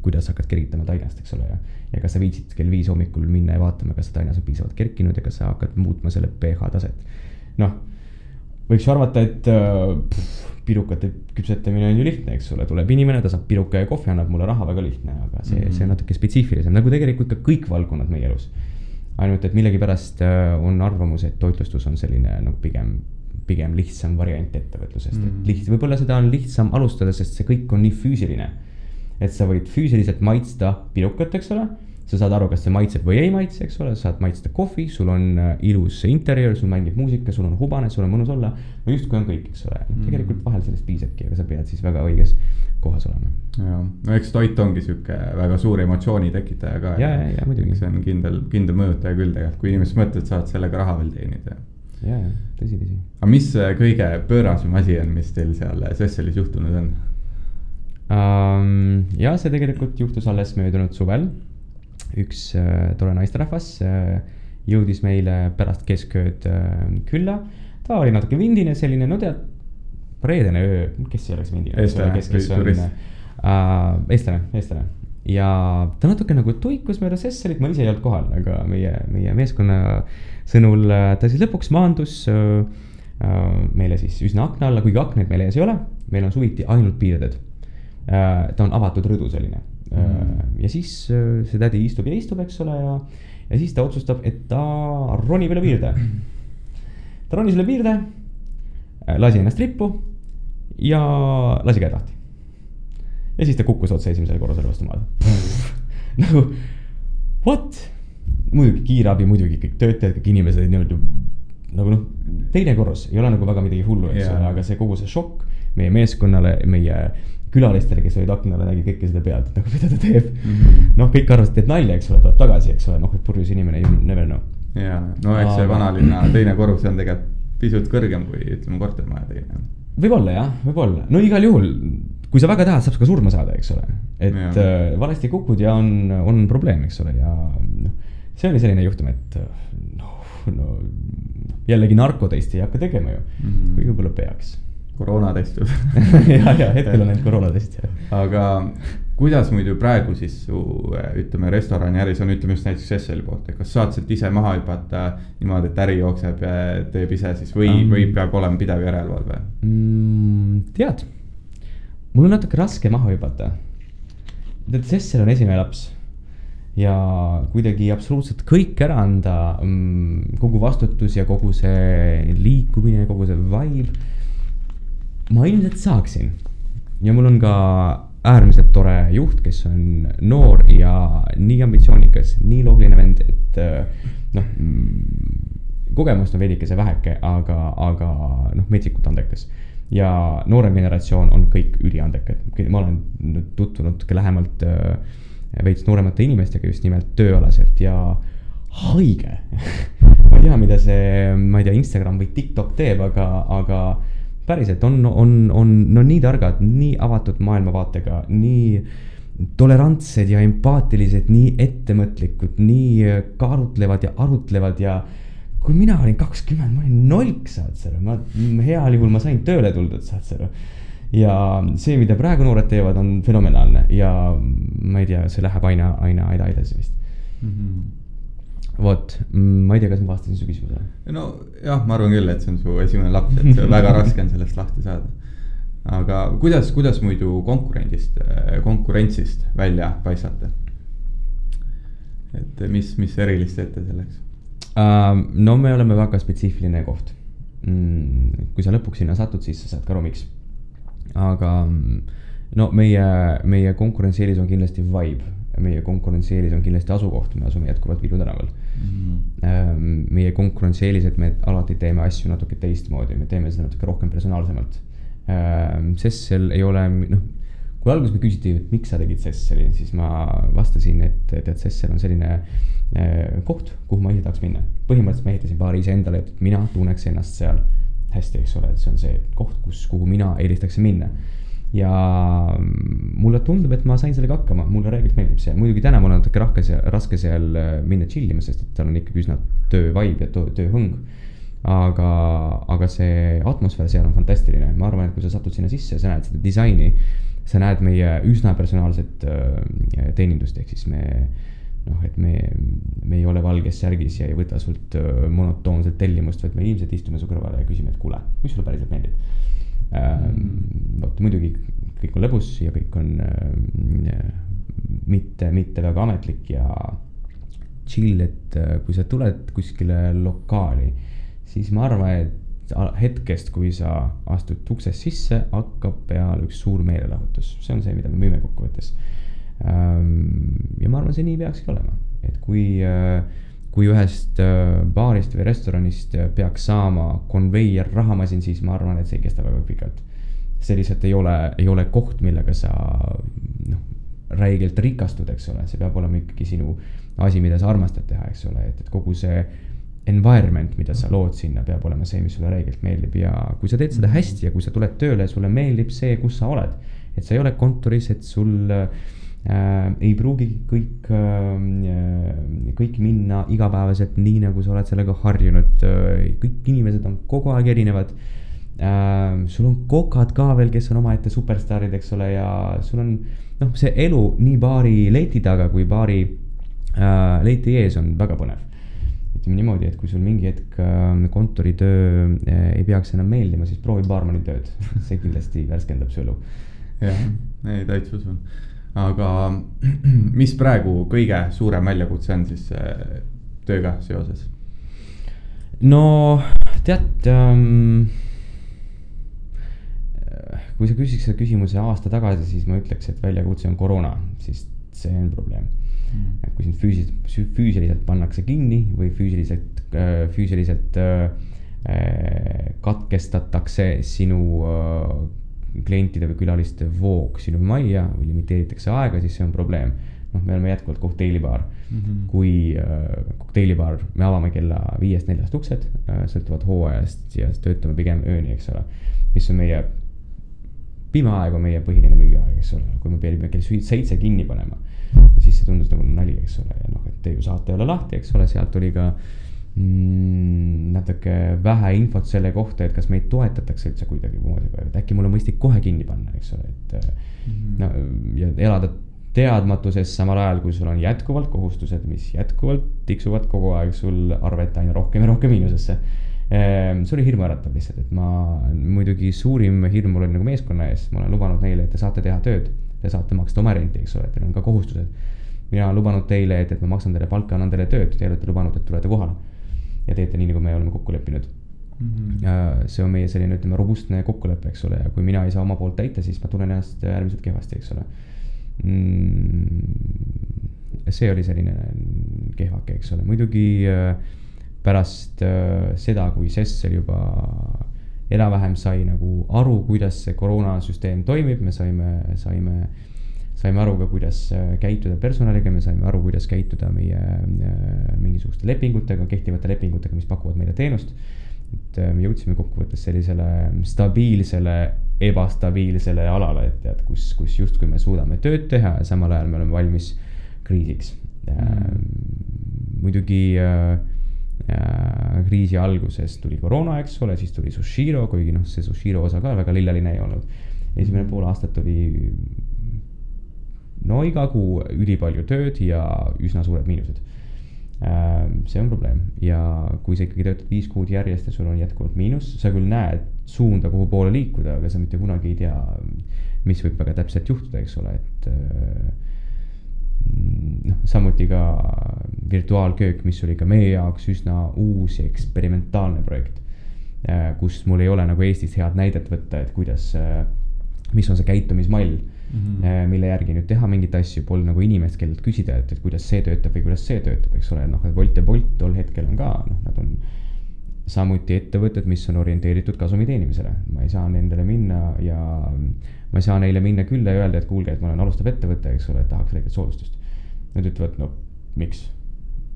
kuidas hakkad kergitama tainast, eks ole, ja, ja kas sa viitsid kell viis hommikul minna ja vaatama, kas tainas on piisavalt kerkinud ja kas sa hakkad muutma selle pH taset. noh, võiks ju arvata, et pff, pirukate küpsetamine on ju lihtne, eks ole, tuleb inimene, ta saab piruka ja kohvi, annab mulle raha, väga lihtne, aga see mm, Mhm. -hmm. see on natuke spetsiifilisem, nagu tegelikult ka kõik valdkonnad meie elus. ainult, et millegipärast äh, on arvamus, et toitlustus on selline nagu pigem, pigem lihtsam variant ettevõtlusest mm, et liht-, võib-olla seda on lihtsam alustada, sest see kõik on nii füüsiline. et sa võid füüsiliselt maitsta pirukat, eks ole sa saad aru, kas see maitseb või ei maitse, eks ole, sa saad maitsta kohvi, sul on äh, ilus interjöör, sul mängib muusika, sul on hubane, sul on mõnus olla. no justkui on kõik, eks ole mm., tegelikult vahel sellest piisabki, aga sa pead siis väga õiges kohas olema. ja, no eks toit ongi sihuke väga suur emotsiooni tekitaja ka. Ja, ja, ja muidugi. see on kindel, kindel mõjutaja küll tegelikult, kui inimesed mõtlevad, saavad sellega raha veel teenida. ja, ja tõsi, tõsi. aga mis see kõige pöörasem asi on, mis teil seal Sesselis juhtunud on? um,. ja see tegelikult juhtus alles möödunud suvel. Üks uh, tore naisterahvas uh, jõudis meile pärast keskööd uh, külla. ta oli natuke vindine, selline, no tead, reedene öö, kes ei oleks vindine. Eestlane eestlane, eestlane ja ta natuke nagu tuikus mööda Sesselit, ma ise ei olnud kohal, aga meie, meie meeskonna sõnul äh, ta siis lõpuks maandus äh, äh, meile siis üsna akna alla, kuigi aknaid meil ees ei ole, meil on suviti ainult piirded äh,. ta on avatud rõdu selline. Ja siis äh, see tädi istub ja istub, eks ole, ja, ja siis ta otsustab, et ta ronib üle piirde. ta ronis üle piirde, lasi ennast rippu ja lasi käed lahti. ja siis ta kukkus otse esimesele korrusele vastu maad. nagu what? muidugi kiirabi, muidugi kõik töötajad, kõik inimesed niimoodi nagu noh, teine korrus ei ole nagu väga midagi hullu, eks ole, aga see kogu see šokk meie meeskonnale, meie külalistele, kes olid akna all, nägid kõike seda pealt, et nagu mida ta teeb mm. -hmm. noh, kõik arvasid, et nalja, eks ole, tuleb tagasi, eks ole, noh, et purjus inimene, you never know. ja, no eks see vanalinna teine korrus on tegelikult pisut kõrgem kui ütleme kortermaja teine. võib-olla jah, võib-olla, no igal juhul, kui sa väga tahad, saab ka surma saada, eks ole. et äh, valesti kukud ja on, on probleem, eks ole, ja noh, see oli selline juhtum, et noh, no jällegi narkotesti ei hakka tegema ju mm. -hmm. kuigi võib-olla peaks. Koroonatestud ja, ja hetkel on ainult koroonatest jah. aga kuidas muidu praegu siis su ütleme, restoraniäris on, ütleme just näiteks Esseli poolt, et kas saad sealt ise maha hüpata niimoodi, et äri jookseb ja teeb ise siis või Ähm., või peab olema pidev järelevalve? mm,. tead, mul on natuke raske maha hüpata. tead, Sessel on esimene laps ja kuidagi absoluutselt kõik ära anda mm,, kogu vastutus ja kogu see liikumine, kogu see vibe. Ma ilmselt saaksin. Ja mul on ka äärmiselt tore juht, kes on noor ja nii ambitsioonikas, nii loogiline vend, et noh, mm, kogemust on veidikese väheke, aga, aga noh, metsikult andekas. ja noorem generatsioon on kõik üliandekad, ma olen tutvunud natuke lähemalt äh, veits nooremate inimestega just nimelt tööalaselt ja haige. Ma ei tea, mida see, ma ei tea, Instagram või TikTok teeb, aga, aga päriselt on, on, on no nii targad, nii avatud maailmavaatega, nii tolerantsed ja empaatilised, nii ettevõtlikud, nii kaalutlevad ja arutlevad ja kui mina olin kakskümmend, ma olin nolk, saad sa aru, ma heal juhul ma sain tööle tuldud, saad sa aru. ja see, mida praegu noored teevad, on fenomenaalne ja ma ei tea, see läheb aina, aina, edasi vist mm. -hmm vot, ma ei tea, kas ma vastasin su küsimusele. nojah, ma arvan küll, et see on su esimene laps, et väga raske on sellest lahti saada aga kuidas, kuidas muidu konkurendist, konkurentsist välja paistate? et mis, mis erilist teete selleks uh,? no me oleme väga spetsiifiline koht mm,. kui sa lõpuks sinna satud, siis sa saad ka aru, miks. aga no meie, meie konkurentsieelis on kindlasti vibe, meie konkurentsieelis on kindlasti asukoht, me asume jätkuvalt Viru tänaval mm. -hmm. meie konkurentsieelis, et me alati teeme asju natuke teistmoodi, me teeme seda natuke rohkem personaalsemalt Ehm, Sessel ei ole, noh, kui alguses me küsiti, et miks sa tegid Sesseli, siis ma vastasin, et tead, Sessel on selline äh, koht, kuhu ma ise tahaks minna. põhimõtteliselt ma ehitasin baari iseendale, et mina tunneks ennast seal hästi, eks ole, et see on see koht, kus, kuhu mina eelistaksin minna ja mulle tundub, et ma sain sellega hakkama, mulle reeglilt meeldib see, muidugi täna mul on natuke rahke seal, raske seal äh, minna chill ima, sest et seal on ikkagi üsna töö vibe ja tööhõng. Aga, aga see atmosfäär seal on fantastiline, ma arvan, et kui sa satud sinna sisse, sa näed seda disaini, sa näed meie üsna personaalset äh, teenindust, ehk siis me noh, et me, me ei ole valges särgis ja ei võta sult äh, monotoonset tellimust, vaid me ilmselt istume su kõrvale ja küsime, et kuule, mis sulle päriselt meeldib. Vot muidugi kõik on lõbus ja kõik on äh, mitte, mitte väga ametlik ja chill, et äh, kui sa tuled kuskile lokaali siis ma arvan, et hetkest, kui sa astud uksest sisse, hakkab peale üks suur meelelahutus, see on see, mida me müüme kokkuvõttes. Ehm, ja ma arvan, see nii peakski olema, et kui, äh, kui ühest äh, baarist või restoranist peaks saama konveier rahamasin, siis ma arvan, et see ei kesta väga pikalt. see lihtsalt ei ole, ei ole koht, millega sa noh, räigelt rikastud, eks ole, see peab olema ikkagi sinu asi, mida sa armastad teha, eks ole, et, et kogu see environment, mida sa lood sinna, peab olema see, mis sulle räigelt meeldib ja kui sa teed seda mhm. hästi ja kui sa tuled tööle ja sulle meeldib see, kus sa oled. et sa ei ole kontoris, et sul äh, ei pruugi kõik äh,, kõik minna igapäevaselt nii, nagu sa oled sellega harjunud äh,. kõik inimesed on kogu aeg erinevad äh,. sul on kokad ka veel, kes on omaette superstaarid, eks ole, ja sul on noh, see elu nii baari leti taga kui baari äh, leti ees on väga põnev ütleme niimoodi, et kui sul mingi hetk äh, kontoritöö äh, ei peaks enam meeldima, siis proovi baarmani tööd see kindlasti värskendab su elu. jah, ei täitsa usun. Aga mis praegu kõige suurem väljakutse on siis äh, tööga seoses? no tead ähm,. kui sa küsiks selle küsimuse aasta tagasi, siis ma ütleks, et väljakutse on koroona, siis see on probleem mm.. kui sind füüsiliselt, füüsiliselt pannakse kinni või füüsiliselt, äh, füüsiliselt äh, katkestatakse sinu klientide või külaliste voog sinu majja või limiteeritakse aega, siis see on probleem. noh, me oleme jätkuvalt kokteilibaar mm. -hmm. kui äh, kokteilibaar, me avame kella viiest-neljast uksed äh,, sõltuvalt hooajast ja töötame pigem ööni, eks ole. mis on meie, pime aeg on meie põhiline müügiaeg, eks ole, kui me peame kell seitse kinni panema siis see tundus nagu nali, eks ole, ja noh, et te ju saate olla lahti, eks ole, sealt oli ka mm, natuke vähe infot selle kohta, et kas meid toetatakse üldse kuidagimoodi või et äkki mul on mõistlik kohe kinni panna, eks ole, et mm -hmm. no ja elada teadmatuses samal ajal, kui sul on jätkuvalt kohustused, mis jätkuvalt tiksuvad kogu aeg sul arvet aina rohkem ja rohkem miinusesse ehm, see oli hirmuäratav lihtsalt, et ma muidugi suurim hirm mul oli nagu meeskonna ees, ma olen lubanud neile, et te saate teha tööd te saate maksta oma renti, eks ole, teil on ka kohustused. mina olen lubanud teile, et, et ma maksan teile palka, annan teile tööd, te olete lubanud, et tulete kohale. Ja teete nii, nagu me oleme kokku leppinud mm. -hmm. see on meie selline, ütleme, robustne kokkulepe, eks ole, ja kui mina ei saa oma poolt täita, siis ma tunnen ennast äärmiselt kehvasti, eks ole mm,. see oli selline kehvake, eks ole, muidugi äh, pärast äh, seda, kui Sessel juba enam-vähem sai nagu aru, kuidas see koroonasüsteem toimib, me saime, saime, saime aru ka, kuidas äh, käituda personaliga, me saime aru, kuidas käituda meie mingisuguste lepingutega, kehtivate lepingutega, mis pakuvad meile teenust. et me jõudsime kokkuvõttes sellisele stabiilsele, ebastabiilsele alale, et tead, kus, kus justkui me suudame tööd teha ja samal ajal me oleme valmis kriisiks mm.. muidugi äh, kriisi alguses tuli koroona, eks ole, siis tuli Sushiro, kuigi noh, see Sushiro osa ka väga lilleline ei olnud. esimene pool aastat oli no iga kuu ülipalju tööd ja üsna suured miinused. see on probleem ja kui sa ikkagi töötad viis kuud järjest ja sul on jätkuvalt miinus, sa küll näed suunda, kuhu poole liikuda, aga sa mitte kunagi ei tea, mis võib väga täpselt juhtuda, eks ole, et noh, samuti ka virtuaalköök, mis oli ka meie jaoks üsna uus ja eksperimentaalne projekt. Äh, kus mul ei ole nagu Eestis head näidet võtta, et kuidas, äh, mis on see käitumismall mm, -hmm. mille järgi nüüd teha mingeid asju, polnud nagu inimest, kellelt küsida, et, et kuidas see töötab või kuidas see töötab, eks ole, noh, Wolt ja Bolt tol hetkel on ka, noh, nad on samuti ettevõtted, mis on orienteeritud kasumi teenimisele, ma ei saa nendele minna ja ma ei saa neile minna külla ja öelda, et kuulge, et ma olen alustav ettevõte, eks ole, et tahaks väikest soodustust. Nad ütlevad, no miks?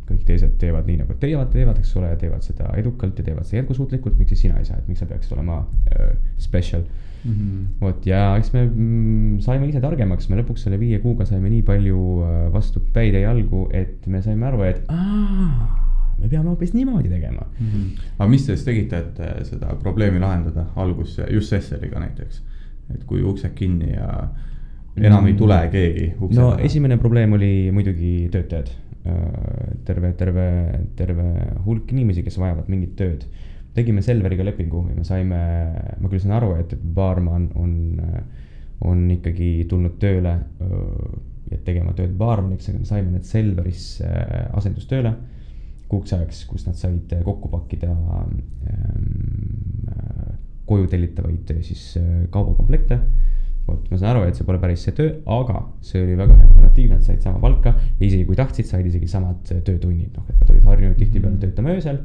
Kõik teised teevad nii, nagu teie teevad, eks ole, teevad seda edukalt ja teevad seda jätkusuutlikult, miks siis sina ei saa, et miks sa peaksid olema äh, special mm -hmm.. vot ja eks me mm, saime ise targemaks, me lõpuks selle viie kuuga saime nii palju äh, vastu päid ja jalgu, et me saime aru, et aa, me peame hoopis niimoodi tegema mm. -hmm. aga mis te siis tegite, et äh, seda probleemi lahendada algus, just Sesseliga näiteks, et kui uksed kinni ja enam ei tule keegi ukse no esimene probleem oli muidugi töötajad. Terve, terve, terve hulk inimesi, kes vajavad mingit tööd. tegime Selveriga lepingu ja me saime, ma küll saan aru, et, baarman on, on ikkagi tulnud tööle ja tegema tööd baarmaniks, aga me saime need Selverisse asendustööle kuuks ajaks, kus nad said kokku pakkida ähm, koju tellitavaid siis kaubakomplekte vot ma saan aru, et see pole päris see töö, aga see oli väga hea alternatiiv, nad said sama palka ja isegi kui tahtsid, said isegi samad töötunnid, noh, et nad olid harjunud tihtipeale mhm. töötama öösel.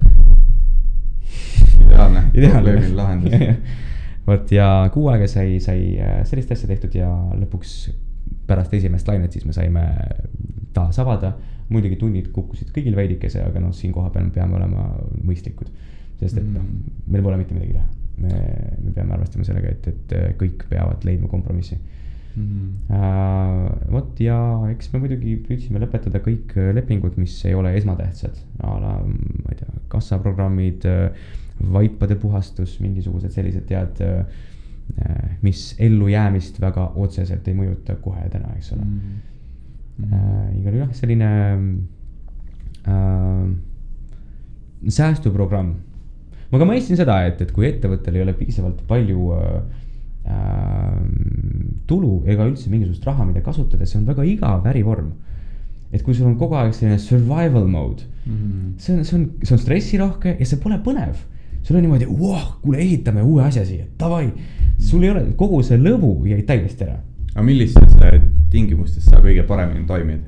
ideaalne, probleemile lahendus. vot ja kuu aega sai, sai äh, sellist asja tehtud ja lõpuks pärast esimest lainet siis me saime taas avada. muidugi tunnid kukkusid kõigil veidikese, aga noh, siin kohapeal me peame olema mõistlikud. sest et noh, mhm. meil pole mitte midagi teha me, me peame arvestama sellega, et, et kõik peavad leidma kompromissi mm. -hmm. Uh, vot ja eks me muidugi püüdsime lõpetada kõik lepingud, mis ei ole esmatähtsad, a la, ma ei tea, kassaprogrammid, vaipade puhastus, mingisugused sellised tead, mis ellujäämist väga otseselt ei mõjuta kohe täna, eks ole mm. -hmm. Uh, igal juhul jah, selline uh, säästuprogramm ma ka mõistsin seda, et, et kui ettevõttel ei ole piisavalt palju äh, äh, tulu ega üldse mingisugust raha, mida kasutada, see on väga igav ärivorm. et kui sul on kogu aeg selline survival mode mm, -hmm. see on, see on, see on stressirohke ja see pole põnev. sul on niimoodi, kuule, ehitame uue asja siia, davai. sul ei ole, kogu see lõbu jäi täiesti ära. aga millistes tingimustes sa kõige paremini toimid?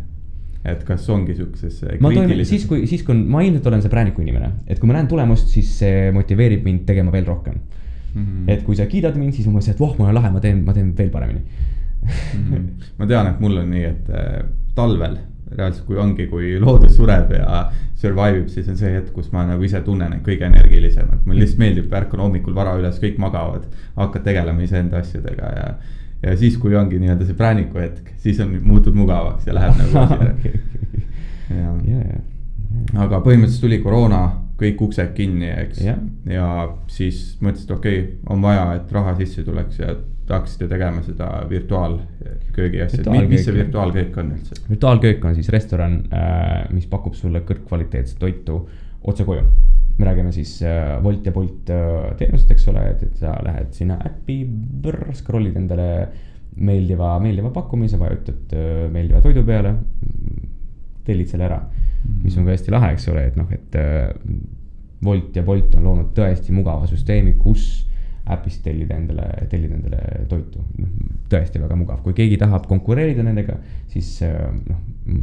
Et kas ongi sihukeses. ma toimin siis, kui, siis kui ma ilmselt olen see prääniku inimene, et kui ma näen tulemust, siis see motiveerib mind tegema veel rohkem mm. -hmm. et kui sa kiidad mind, siis ma mõtlen, et voh, mul on lahe, ma teen, ma teen veel paremini mm. -hmm. ma tean, et mul on nii, et äh, talvel reaalselt, kui ongi, kui loodus sureb ja survive ib, siis on see hetk, kus ma nagu ise tunnen end kõige energilisem, et mulle lihtsalt meeldib, ärkan hommikul vara üles, kõik magavad. hakkad tegelema iseenda asjadega ja ja siis, kui ongi nii-öelda see prääniku hetk, siis on, muutud mugavaks ja läheb nagu asi ära. aga põhimõtteliselt tuli koroona, kõik uksed kinni, eks. Yeah.. ja siis mõtlesid, okei okay,, on vaja, et raha sisse tuleks ja hakkasite tegema seda virtuaalköögi asja, mis see virtuaalköök on üldse? virtuaalköök on siis restoran, äh, mis pakub sulle kõrgkvaliteetset toitu otse koju me räägime siis äh, Wolt ja Bolt äh, teenust, eks ole, et, et sa lähed sinna äppi, scroll'id endale meeldiva, meeldiva pakkumise, vajutad äh, meeldiva toidu peale. tellid selle ära, mis on ka hästi lahe, eks ole, et noh, et äh, Wolt ja Bolt on loonud tõesti mugava süsteemi, kus äpist tellida endale, tellida endale toitu. noh, tõesti väga mugav, kui keegi tahab konkureerida nendega, siis äh, noh,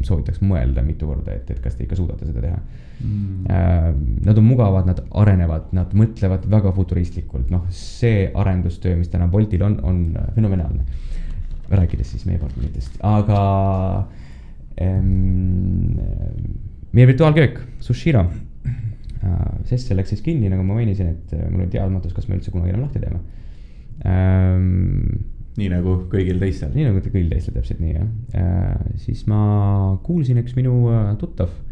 soovitaks mõelda mitu korda, et, et kas te ikka suudate seda teha mm.. Nad on mugavad, nad arenevad, nad mõtlevad väga futuristlikult, noh, see arendustöö, mis täna Boltil on, on fenomenaalne. rääkides siis meie partneritest, aga ähm, meie virtuaalköök, Sushiro Äh, sest see läks siis kinni, nagu ma mainisin, et äh, mul oli teadmatus, kas me üldse kunagi enam lahti teeme ähm,. nii nagu kõigil teistel. nii nagu kõigil teistel, täpselt nii jah äh,. siis ma kuulsin üks minu äh, tuttav äh,,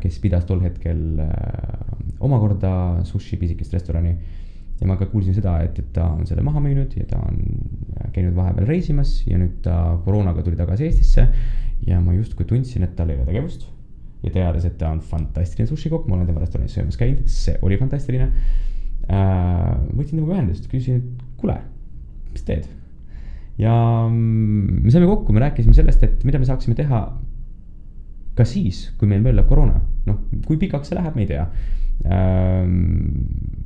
kes pidas tol hetkel äh, omakorda sushi pisikest restorani. ja ma ka kuulsin seda, et, et ta on selle maha müünud ja ta on käinud vahepeal reisimas ja nüüd ta koroonaga tuli tagasi Eestisse. ja ma justkui tundsin, et tal ei ole tegevust ja teades, et ta on fantastiline sushikokk, ma olen tema restoranis söömas käinud, see oli fantastiline äh,. võtsin temaga ühendust, küsisin, et kuule, mis teed? ja mm, me saime kokku, me rääkisime sellest, et mida me saaksime teha ka siis, kui meil möllab koroona, noh, kui pikaks see läheb, me ei tea äh,.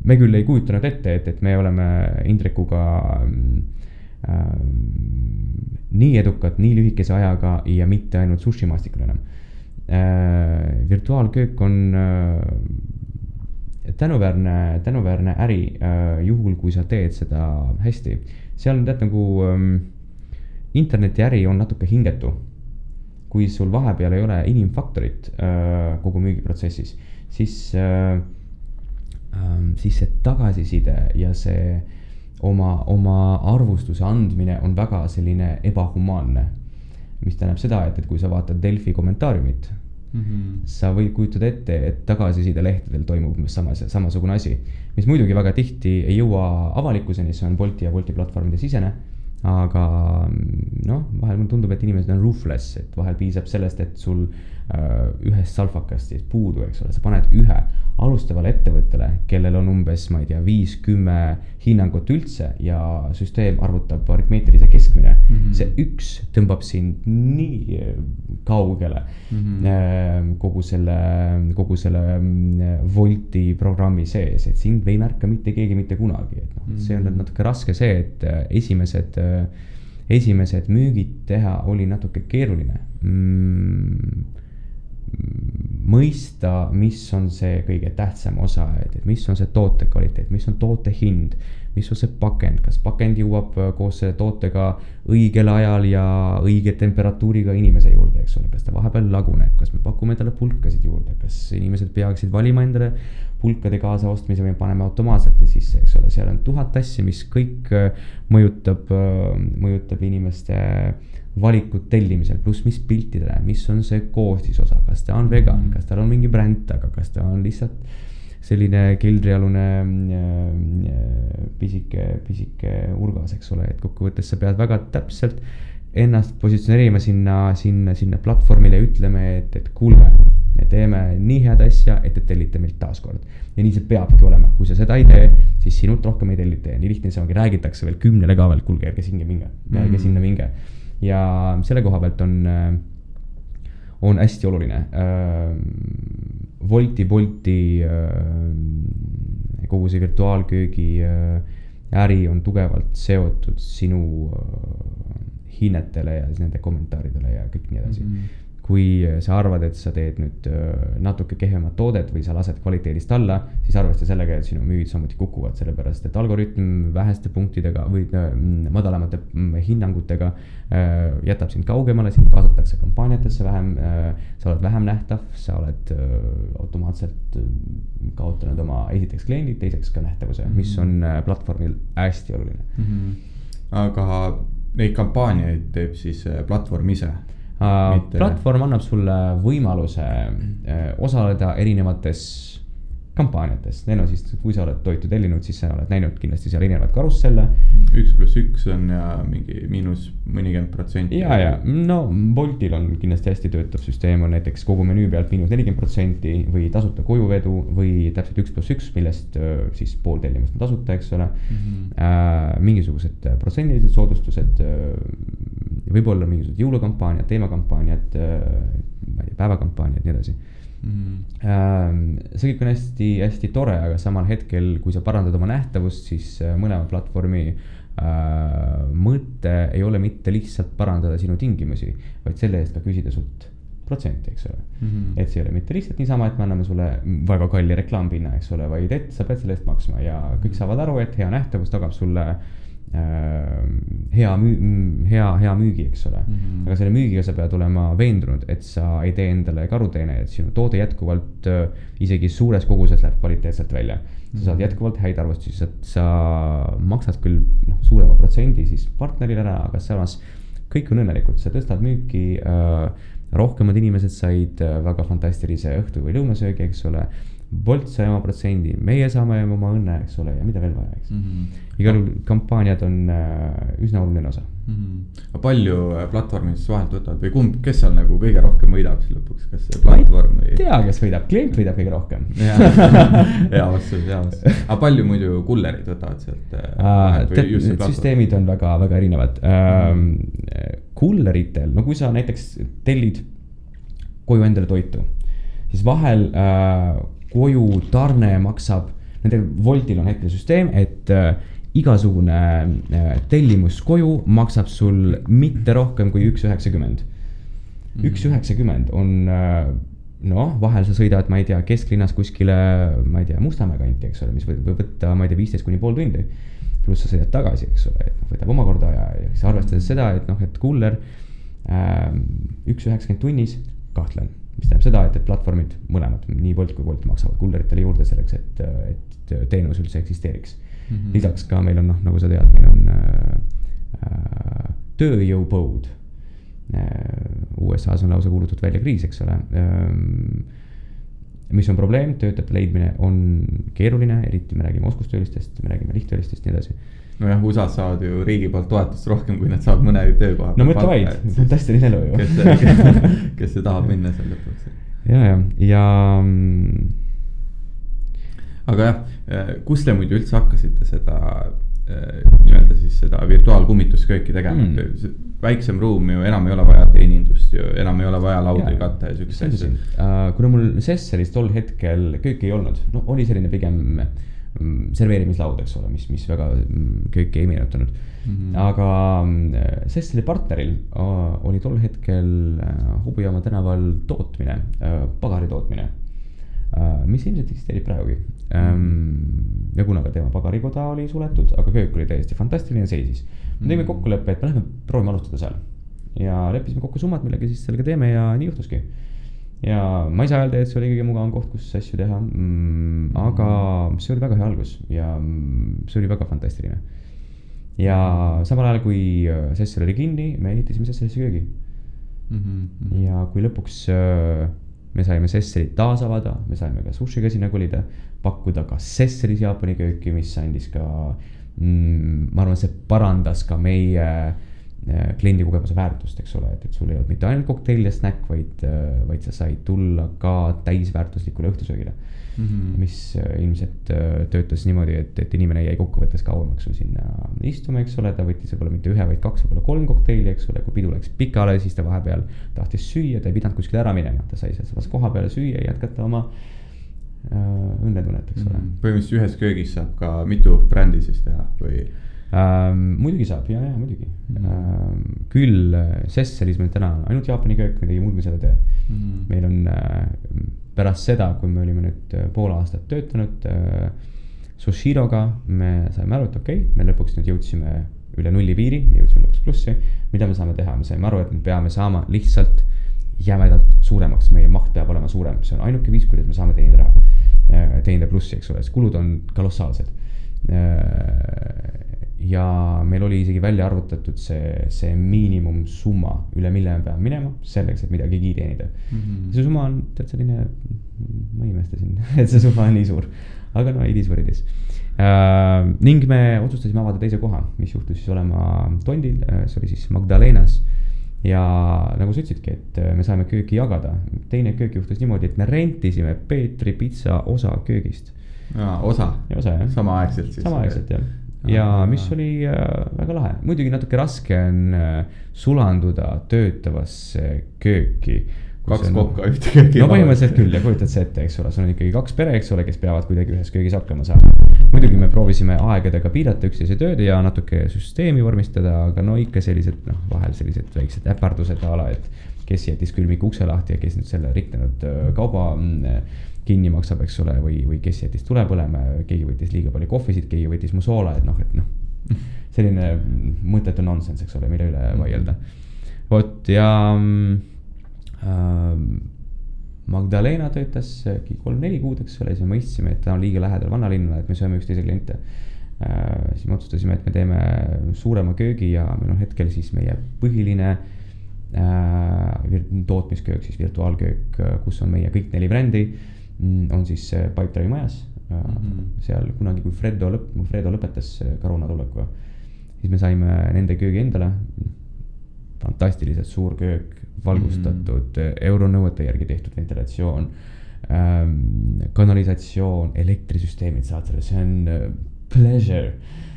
me küll ei kujutanud ette, et, et me oleme Indrekuga äh, nii edukad nii lühikese ajaga ja mitte ainult sushimaastikul enam äh, virtuaalköök on äh, tänuväärne, tänuväärne äri äh, juhul, kui sa teed seda hästi. seal on tead nagu ähm, internetiäri on natuke hingetu. Kui sul vahepeal ei ole inimfaktorit äh, kogu müügiprotsessis, siis äh,, äh, siis see tagasiside ja see oma, oma arvustuse andmine on väga selline ebahumaanne mis tähendab seda, et, et kui sa vaatad Delfi kommentaariumit mm, -hmm. sa võid kujutada ette, et tagasisidelehtedel toimub umbes sama, samasugune asi. mis muidugi väga tihti ei jõua avalikkuseni, see on Bolti ja Bolti platvormide sisene. Aga noh, vahel mulle tundub, et inimesed on ruthless, et vahel piisab sellest, et sul ühest salfakast siis puudu, eks ole, sa paned ühe alustavale ettevõttele, kellel on umbes, ma ei tea, viis-kümme hinnangut üldse ja süsteem arvutab aritmeetilise keskmine mm. -hmm. see üks tõmbab sind nii äh, kaugele mm -hmm. kogu selle, kogu selle Wolti mm, programmi sees, et sind ei märka mitte keegi mitte kunagi, et noh mm -hmm., see on natuke raske see, et äh, esimesed esimesed müügid teha oli natuke keeruline mm mõista, mis on see kõige tähtsam osa, et, mis on see toote kvaliteet, mis on toote hind, mis on see pakend, kas pakend jõuab äh, koos selle tootega õigel ajal ja õige temperatuuriga inimese juurde, eks ole, kas ta vahepeal laguneb, kas me pakume talle pulkasid juurde, kas inimesed peaksid valima endale pulkade kaasaostmise või paneme automaatselt sisse, eks ole, seal on tuhat asja, mis kõik äh, mõjutab, äh, mõjutab inimeste valikut tellimisel, pluss mis piltidele, mis on see koostisosa, kas ta on vegan, kas tal on mingi bränd taga, kas ta on lihtsalt selline keldrialune äh, pisike, pisike urgas, eks ole, et kokkuvõttes sa pead väga täpselt ennast positsioneerima sinna, sinna, sinna platvormile ja ütleme, et, et kuulge, me teeme nii head asja, et te tellite meilt taaskord. ja nii see peabki olema, kui sa seda ei tee, siis sinult rohkem ei tellita ja nii lihtne see ongi, räägitakse veel kümnele ka veel, kuulge, ärge sinna minge, ärge mm -hmm. sinna minge. ja selle koha pealt on, äh, on hästi oluline äh, Wolti, Bolti äh, kogu see virtuaalköögi äh, äri on tugevalt seotud sinu äh, hinnetele ja nende kommentaaridele ja kõik nii edasi mm. -hmm kui sa arvad, et sa teed nüüd natuke kehvemat toodet või sa lased kvaliteedist alla, siis arvesta sellega, et sinu müügid samuti kukuvad, sellepärast et algoritm väheste punktidega või madalamate mm, hinnangutega jätab sind kaugemale, sind kaasatakse kampaaniatesse vähem, sa oled vähem nähtav, sa oled automaatselt kaotanud oma esiteks kliendid, teiseks ka nähtavuse mm, -hmm. mis on platvormil hästi oluline mm. -hmm. aga neid kampaaniaid teeb siis platvorm ise Mitte... platvorm annab sulle võimaluse äh, osaleda erinevates kampaaniatest, need on siis, kui sa oled toitu tellinud, siis sa oled näinud kindlasti seal erinevaid karusselle. üks pluss üks on ja mingi miinus mõnikümmend protsenti. ja, ja no Boltil on kindlasti hästi töötav süsteem, on näiteks kogu menüü pealt miinus nelikümmend protsenti või tasuta kojuvedu või täpselt üks pluss üks, millest äh, siis pool tellimust on tasuta, eks ole mm. -hmm. Äh, mingisugused protsendilised soodustused äh,, võib-olla mingisugused jõulukampaaniad, teemakampaaniad äh,, ma ei tea, päevakampaaniad, nii edasi mm.. see kõik on hästi-hästi tore, aga samal hetkel, kui sa parandad oma nähtavust, siis äh, mõlema platvormi äh, mõte ei ole mitte lihtsalt parandada sinu tingimusi, vaid selle eest ka küsida sult protsenti, eks ole mm. -hmm. et see ei ole mitte lihtsalt niisama, et me anname sulle väga kalli reklaampinna, eks ole, vaid et sa pead selle eest maksma ja kõik saavad aru, et hea nähtavus tagab sulle Äh, hea müü-, hea, hea müügi, eks ole mm. -hmm. aga selle müügiga sa pead olema veendunud, et sa ei tee endale karuteene, et sinu toode jätkuvalt äh, isegi suures koguses läheb kvaliteetselt välja. sa saad mhm. jätkuvalt häid arvustusi, sa, sa maksad küll noh, suurema protsendi siis partnerile ära, aga samas kõik on õnnelikud, sa tõstad müüki äh,. rohkemad inimesed said äh, väga fantastilise õhtu või lõunasöögi, eks ole Bolt sai oma protsendi, meie saame oma õnne, eks ole, ja mida veel vaja, eks mm. -hmm. Igal juhul kampaaniad on äh, üsna oluline osa mm. -hmm. palju äh, platvormid siis vahelt võtavad või kumb, kes seal nagu kõige rohkem võidab siis lõpuks, kas see platvorm või? tea, kes võidab, klient võidab kõige rohkem hea vastus, hea vastus. aga palju muidu kullerid võtavad sealt äh,? Need süsteemid on väga, väga erinevad mm. -hmm. kulleritel, no kui sa näiteks tellid koju endale toitu, siis vahel äh, koju tarne maksab, nende Woltil on hetkel süsteem, et äh, igasugune äh, tellimus koju maksab sul mitte rohkem kui üks üheksakümmend. Mhm. üks üheksakümmend on äh, noh, vahel sa sõidad, ma ei tea, kesklinnas kuskile, ma ei tea, Mustamäe kanti, eks ole, mis võib, võib võtta, ma ei tea, viisteist kuni pool tundi. pluss sa sõidad tagasi, eks ole, et noh, võtab omakorda aja ja siis arvestades seda, et noh, et kuller äh, üks üheksakümmend tunnis, kahtlen mis tähendab seda, et, et platvormid mõlemad, nii Bolt kui Wolt maksavad kulleritele juurde selleks, et, et teenus üldse eksisteeriks mm. -hmm. lisaks ka meil on noh, nagu sa tead, meil on äh, äh, tööjõupõud äh,. USA-s on lausa kuulutatud välja kriis, eks ole ähm, mis on probleem, töötajate leidmine on keeruline, eriti me räägime oskustöölistest, me räägime lihttöölistest, nii edasi nojah, USA-s saavad ju riigi poolt toetust rohkem, kui nad saavad mõne töökoha. no mõtle vaid, fantastiline elu ju. kes, kes see tahab minna seal lõpuks. ja, ja, ja. Aga jah, eh, kus te muidu üldse hakkasite seda eh, nii-öelda siis seda virtuaalkummituskööki tegema mm., väiksem ruum ju enam ei ole vaja teenindust ju, enam ei ole vaja laudu katta ja siukseid asju. Uh, kuna mul Sesseris tol hetkel kööki ei olnud, no oli selline pigem Mm, serveerimislaud, eks ole, mis, mis väga mm, kööki ei meenutanud mm. -hmm. aga Sesseli partneril oli tol hetkel äh, Hobujaama tänaval tootmine, äh, pagari tootmine, äh, mis ilmselt eksisteerib praegugi. Ja kuna ka tema pagarikoda oli suletud, aga köök oli täiesti fantastiline, seisis. me tegime kokkuleppe, et me lähme proovime alustada seal ja leppisime kokku summad, millega siis sellega teeme ja nii juhtuski ja ma ei saa öelda, et see oli kõige mugavam koht, kus asju teha mm,. aga see oli väga hea algus ja see oli väga fantastiline. ja samal ajal, kui Sessel oli kinni, me ehitasime Sesselisse köögi mm. -hmm. ja kui lõpuks äh, me saime Sesselit taas avada, me saime ka sushiga sinna kolida, pakkuda ka Sesselis Jaapani kööki, mis andis ka mm,, ma arvan, see parandas ka meie Äh, kliendi kogemuse väärtust, eks ole, et, et sul ei olnud mitte ainult kokteil ja snäkk, vaid, äh, vaid sa said tulla ka täisväärtuslikule õhtusöögile mm. -hmm. mis äh, ilmselt töötas niimoodi, et, et inimene jäi kokkuvõttes kauemaks sul sinna istuma, eks ole, ta võttis võib-olla mitte ühe, vaid kaks, võib-olla kolm kokteili, eks ole, kui pidu läks pikale, siis ta vahepeal tahtis süüa, ta ei pidanud kuskile ära minema, ta sai sealsamas koha peal süüa ja jätkata oma äh, õnnetunnet, eks ole mm. põhimõtteliselt ühes köögis saab ka mitu brändi siis teha või? ähm,. muidugi saab ja, ja muidugi mm. ähm,. küll äh, Sesseris meil täna on ainult Jaapani köök, midagi muud me seal ei tee mm. meil on äh, pärast seda, kui me olime nüüd äh, pool aastat töötanud äh, Sushiroga, me saime aru, et okei okay,, me lõpuks nüüd jõudsime üle nulli piiri, jõudsime lõpuks plussi. mida me saame teha, me saime aru, et me peame saama lihtsalt jämedalt suuremaks, meie maht peab olema suurem, see on ainuke viis, kuidas me saame teenida raha, äh, teenida plussi, eks ole, sest kulud on kolossaalsed ja meil oli isegi välja arvutatud see, see miinimumsumma, üle mille me peame minema selleks, et midagigi teenida mm. -hmm. see summa on tead selline, ma imestasin, et see summa on nii suur, aga no it is what it is äh,. ning me otsustasime avada teise koha, mis juhtus siis olema Tondil, see oli siis Magdalenas ja nagu sa ütlesidki, et me saime kööki jagada, teine köök juhtus niimoodi, et me rentisime Peetri pitsa osa köögist. osa? osa jah. samaaegselt siis? samaaegselt jah ja mis oli äh, väga lahe, muidugi natuke raske on äh, sulanduda töötavasse kööki. Kaks kokka ühte kööki. no põhimõtteliselt küll ja kujutad sa ette, eks ole, sul on ikkagi kaks pere, eks ole, kes peavad kuidagi ühes köögis hakkama saama. muidugi me proovisime aegadega piirata üksteise tööd ja natuke süsteemi vormistada, aga no ikka sellised noh, vahel sellised väiksed äpardused a la, et kes jättis külmiku ukse lahti ja kes nüüd selle riknenud kauba mm, kinni maksab, eks ole, või, või kes jättis tule põlema, keegi võttis liiga palju kohvisid, keegi võttis mu soola, et noh, et noh. selline mõttetu nonsense, eks ole, mille üle vaielda. vot ja äh, Magdalena töötas kolm-neli kuud, eks ole, siis me mõistsime, et ta on liiga lähedal vanalinna, et me sööme üksteise kliente äh,. siis me otsustasime, et me teeme suurema köögi ja meil on hetkel siis meie põhiline äh, tootmisköök, siis virtuaalköök, kus on meie kõik neli brändi Mm, on siis Pipedrive'i majas mm. -hmm. seal kunagi, kui Fredo lõpp, kui Fredo lõpetas Caruuna tulekuga, siis me saime nende köögi endale. fantastiliselt suur köök, valgustatud mm, euronõuete järgi tehtud ventilatsioon ähm,, kanalisatsioon, elektrisüsteemid saad selle, see on äh, pleasure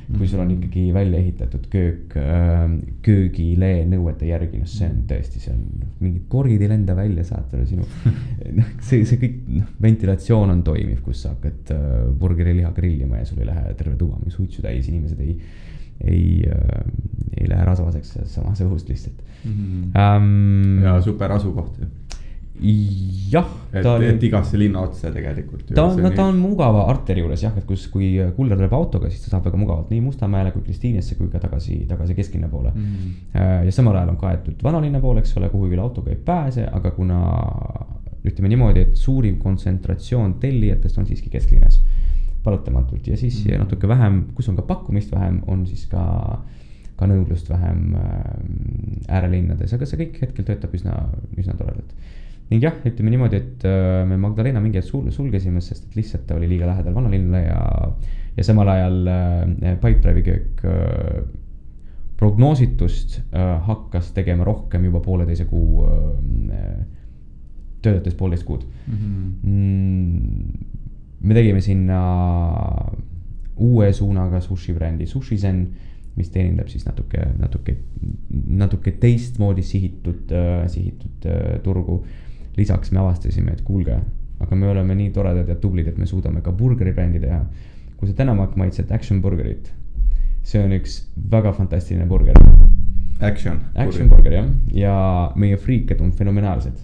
kui sul on mhm. ikkagi välja ehitatud köök äh, köögile nõuete järgi, noh, see on tõesti, see on, mingid korgid ei lenda välja, saad aru, sinu. noh, see, see kõik, noh, ventilatsioon on toimiv, kus sa hakkad äh, burgeriliha grillima ja sul ei lähe terve tuba mingi suitsu täis, inimesed ei, ei äh,, ei lähe rasvaseks samas õhust lihtsalt mm. -hmm. Um, ja super asukoht ju jah. et, oli... et igasse linna otsa tegelikult. ta on, no ta on mugava arteri juures jah, et kus, kui kuller tuleb autoga, siis ta saab väga mugavalt nii Mustamäele kui Kristiinesse kui ka tagasi, tagasi kesklinna poole mm. -hmm. ja samal ajal on kaetud vanalinna pool, eks ole, kuhugi autoga ei pääse, aga kuna ütleme niimoodi, et suurim kontsentratsioon tellijatest on siiski kesklinnas. Paratamatult ja siis mm natuke vähem, kus on ka pakkumist vähem, on siis ka ka nõudlust vähem äh, äärelinnades, aga see kõik hetkel töötab üsna, üsna toredalt ning jah, ütleme niimoodi, et äh, me Magdalena mingi hetk sul-, sulgesime, sest et lihtsalt ta oli liiga lähedal vanalinnale ja, ja samal ajal äh, Pipedrive'i köök äh, prognoositust äh, hakkas tegema rohkem juba pooleteise kuu äh,, töötades poolteist kuud mhm. mm. -hmm. Me tegime sinna uue suunaga sushi brändi Sushi Zen, mis teenindab siis natuke, natuke, natuke teistmoodi sihitud äh,, sihitud äh, turgu lisaks me avastasime, et kuulge, aga me oleme nii toredad ja tublid, et me suudame ka burgeribrändi teha. kui sa täna maitsed Action burgerit, see on üks väga fantastiline burger. Action. Action burger jah, ja meie friikad on fenomenaalsed.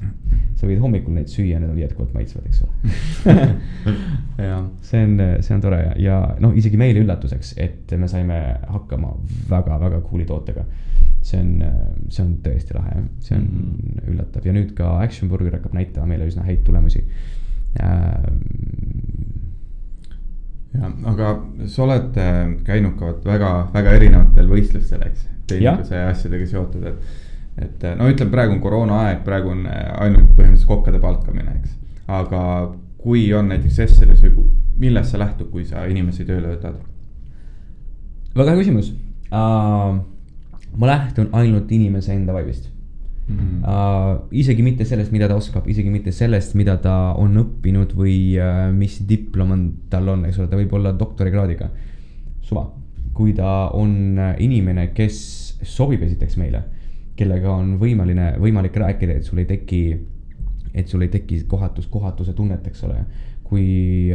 sa võid hommikul neid süüa, need on jätkuvalt maitsvad, eks ole see on, see on tore ja, ja noh, isegi meile üllatuseks, et me saime hakkama väga-väga cool'i tootega see on, see on tõesti lahe jah, see on mm -hmm. üllatav ja nüüd ka Action Burger hakkab näitama meile üsna häid tulemusi äh,. ja, aga sa oled äh, käinud ka väga, väga erinevatel võistlustel, eks, tehnikuse ja asjadega seotud, et. et no ütleme, praegu on koroonaaeg, praegu on äh, ainult põhimõtteliselt kokkade palkamine, eks, aga kui on näiteks Esselis või millest sa lähtud, kui sa inimesi tööle võtad? väga hea küsimus uh, ma lähtun ainult inimese enda vaibist mm. -hmm. Uh, isegi mitte sellest, mida ta oskab, isegi mitte sellest, mida ta on õppinud või uh, mis diplom on, tal on, eks ole, ta võib olla doktorikraadiga. suva, kui ta on inimene, kes sobib esiteks meile, kellega on võimaline, võimalik rääkida, et sul ei teki, et sul ei teki kohatus, kohatuse tunnet, eks ole. Kui,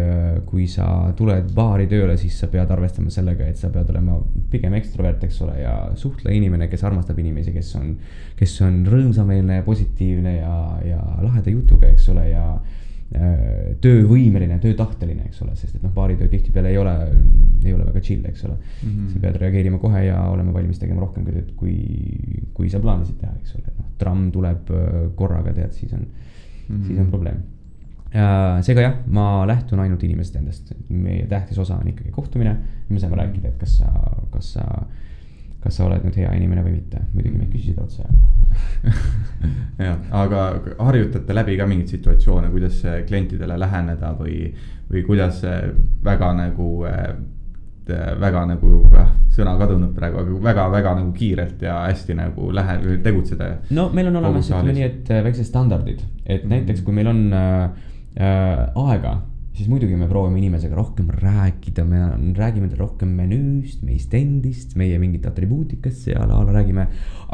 kui sa tuled baari tööle, siis sa pead arvestama sellega, et sa pead olema pigem ekstrovert, eks ole, ja suhtleja-inimene, kes armastab inimesi, kes on, kes on rõõmsameelne ja positiivne ja, ja laheda jutuga, eks ole, ja töövõimeline, töötahteline, eks ole, sest et noh, baaritöö tihtipeale ei ole, ei ole väga chill, eks ole mm. -hmm. sa pead reageerima kohe ja olema valmis tegema rohkem tööd, kui, kui sa plaanisid teha, eks ole, noh, tramm tuleb äh, korraga, tead, siis on mm, -hmm. siis on probleem seega jah, ma lähtun ainult inimesest endast, meie tähtis osa on ikkagi kohtumine, me saame rääkida, et kas sa, kas sa, kas sa oled nüüd hea inimene või mitte, muidugi meid küsisid otse, jah, aga harjutate läbi ka mingeid situatsioone, kuidas klientidele läheneda või, või kuidas väga nagu väga nagu äh, sõna kadunud praegu, aga väga-väga nagu kiirelt ja hästi nagu lähe-, tegutseda. no meil on olemas, ütleme nii, et väiksed standardid, et mm -hmm. näiteks kui meil on äh, äh, aega, siis muidugi me proovime inimesega rohkem rääkida, me räägime rohkem menüüst, meist endist, meie mingit atribuutikast seal a la räägime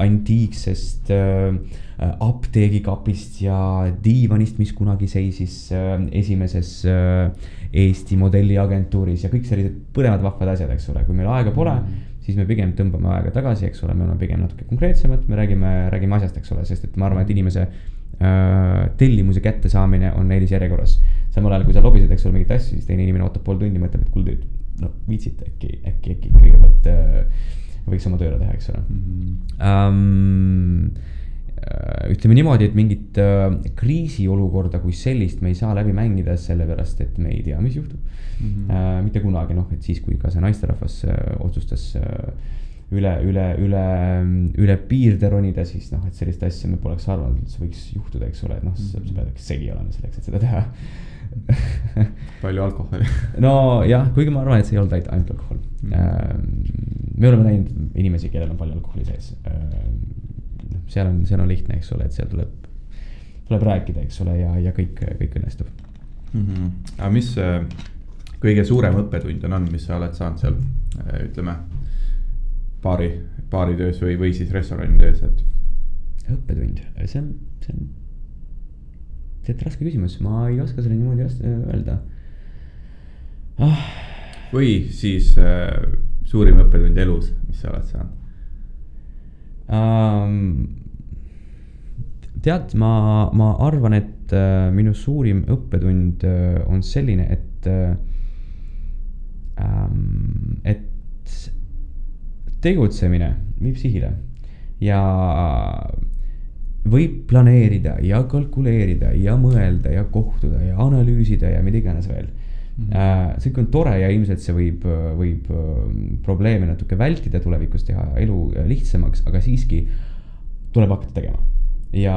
antiiksest äh, apteegikapist ja diivanist, mis kunagi seisis äh, esimeses äh, Eesti modelliagentuuris ja kõik sellised põnevad vahvad asjad, eks ole, kui meil aega pole mm. -hmm siis me pigem tõmbame aega tagasi, eks ole, me oleme pigem natuke konkreetsemad, me räägime, räägime asjast, eks ole, sest et ma arvan, et inimese äh, tellimuse kättesaamine on eelisjärjekorras. Samal ajal, kui sa lobised, eks ole, mingit asja, siis teine inimene ootab pool tundi, mõtleb, et kuulge, no viitsite äkki, äkki, äkki kõigepealt äh, võiks oma tööle teha, eks ole mm. -hmm. Um, ütleme niimoodi, et mingit äh, kriisiolukorda kui sellist me ei saa läbi mängida, sellepärast et me ei tea, mis juhtub mm. -hmm. Mitte kunagi, noh, et siis, kui ka see naisterahvas otsustas üle, üle, üle, üle piirde ronida, siis noh, et sellist asja me poleks arvanud, et see võiks juhtuda, eks ole, et noh, sa pead ikka segi olema selleks, et seda teha palju alkoholi nojah, kuigi ma arvan, et see ei olnud ainult alkohol mm. -hmm. me oleme näinud inimesi, kellel on palju alkoholi sees noh, seal on, seal on lihtne, eks ole, et seal tuleb, tuleb rääkida, eks ole, ja, ja kõik, kõik õnnestub mm. -hmm. aga mis kõige suurem õppetund on olnud, mis sa oled saanud seal, ütleme, baari, baaritöös või, või siis restoranitöös, et? õppetund, see on, see on, tead raske küsimus, ma ei oska selle niimoodi öelda. Ah.. või siis äh, suurim õppetund elus, mis sa oled saanud? Um,? tead, ma, ma arvan, et uh, minu suurim õppetund uh, on selline, et um, et tegutsemine viib sihile. Ja võib planeerida ja kalkuleerida ja mõelda ja kohtuda ja analüüsida ja mida iganes veel Mm -hmm. see kõik on tore ja ilmselt see võib, võib probleeme natuke vältida tulevikus, teha elu lihtsamaks, aga siiski tuleb hakata tegema. ja,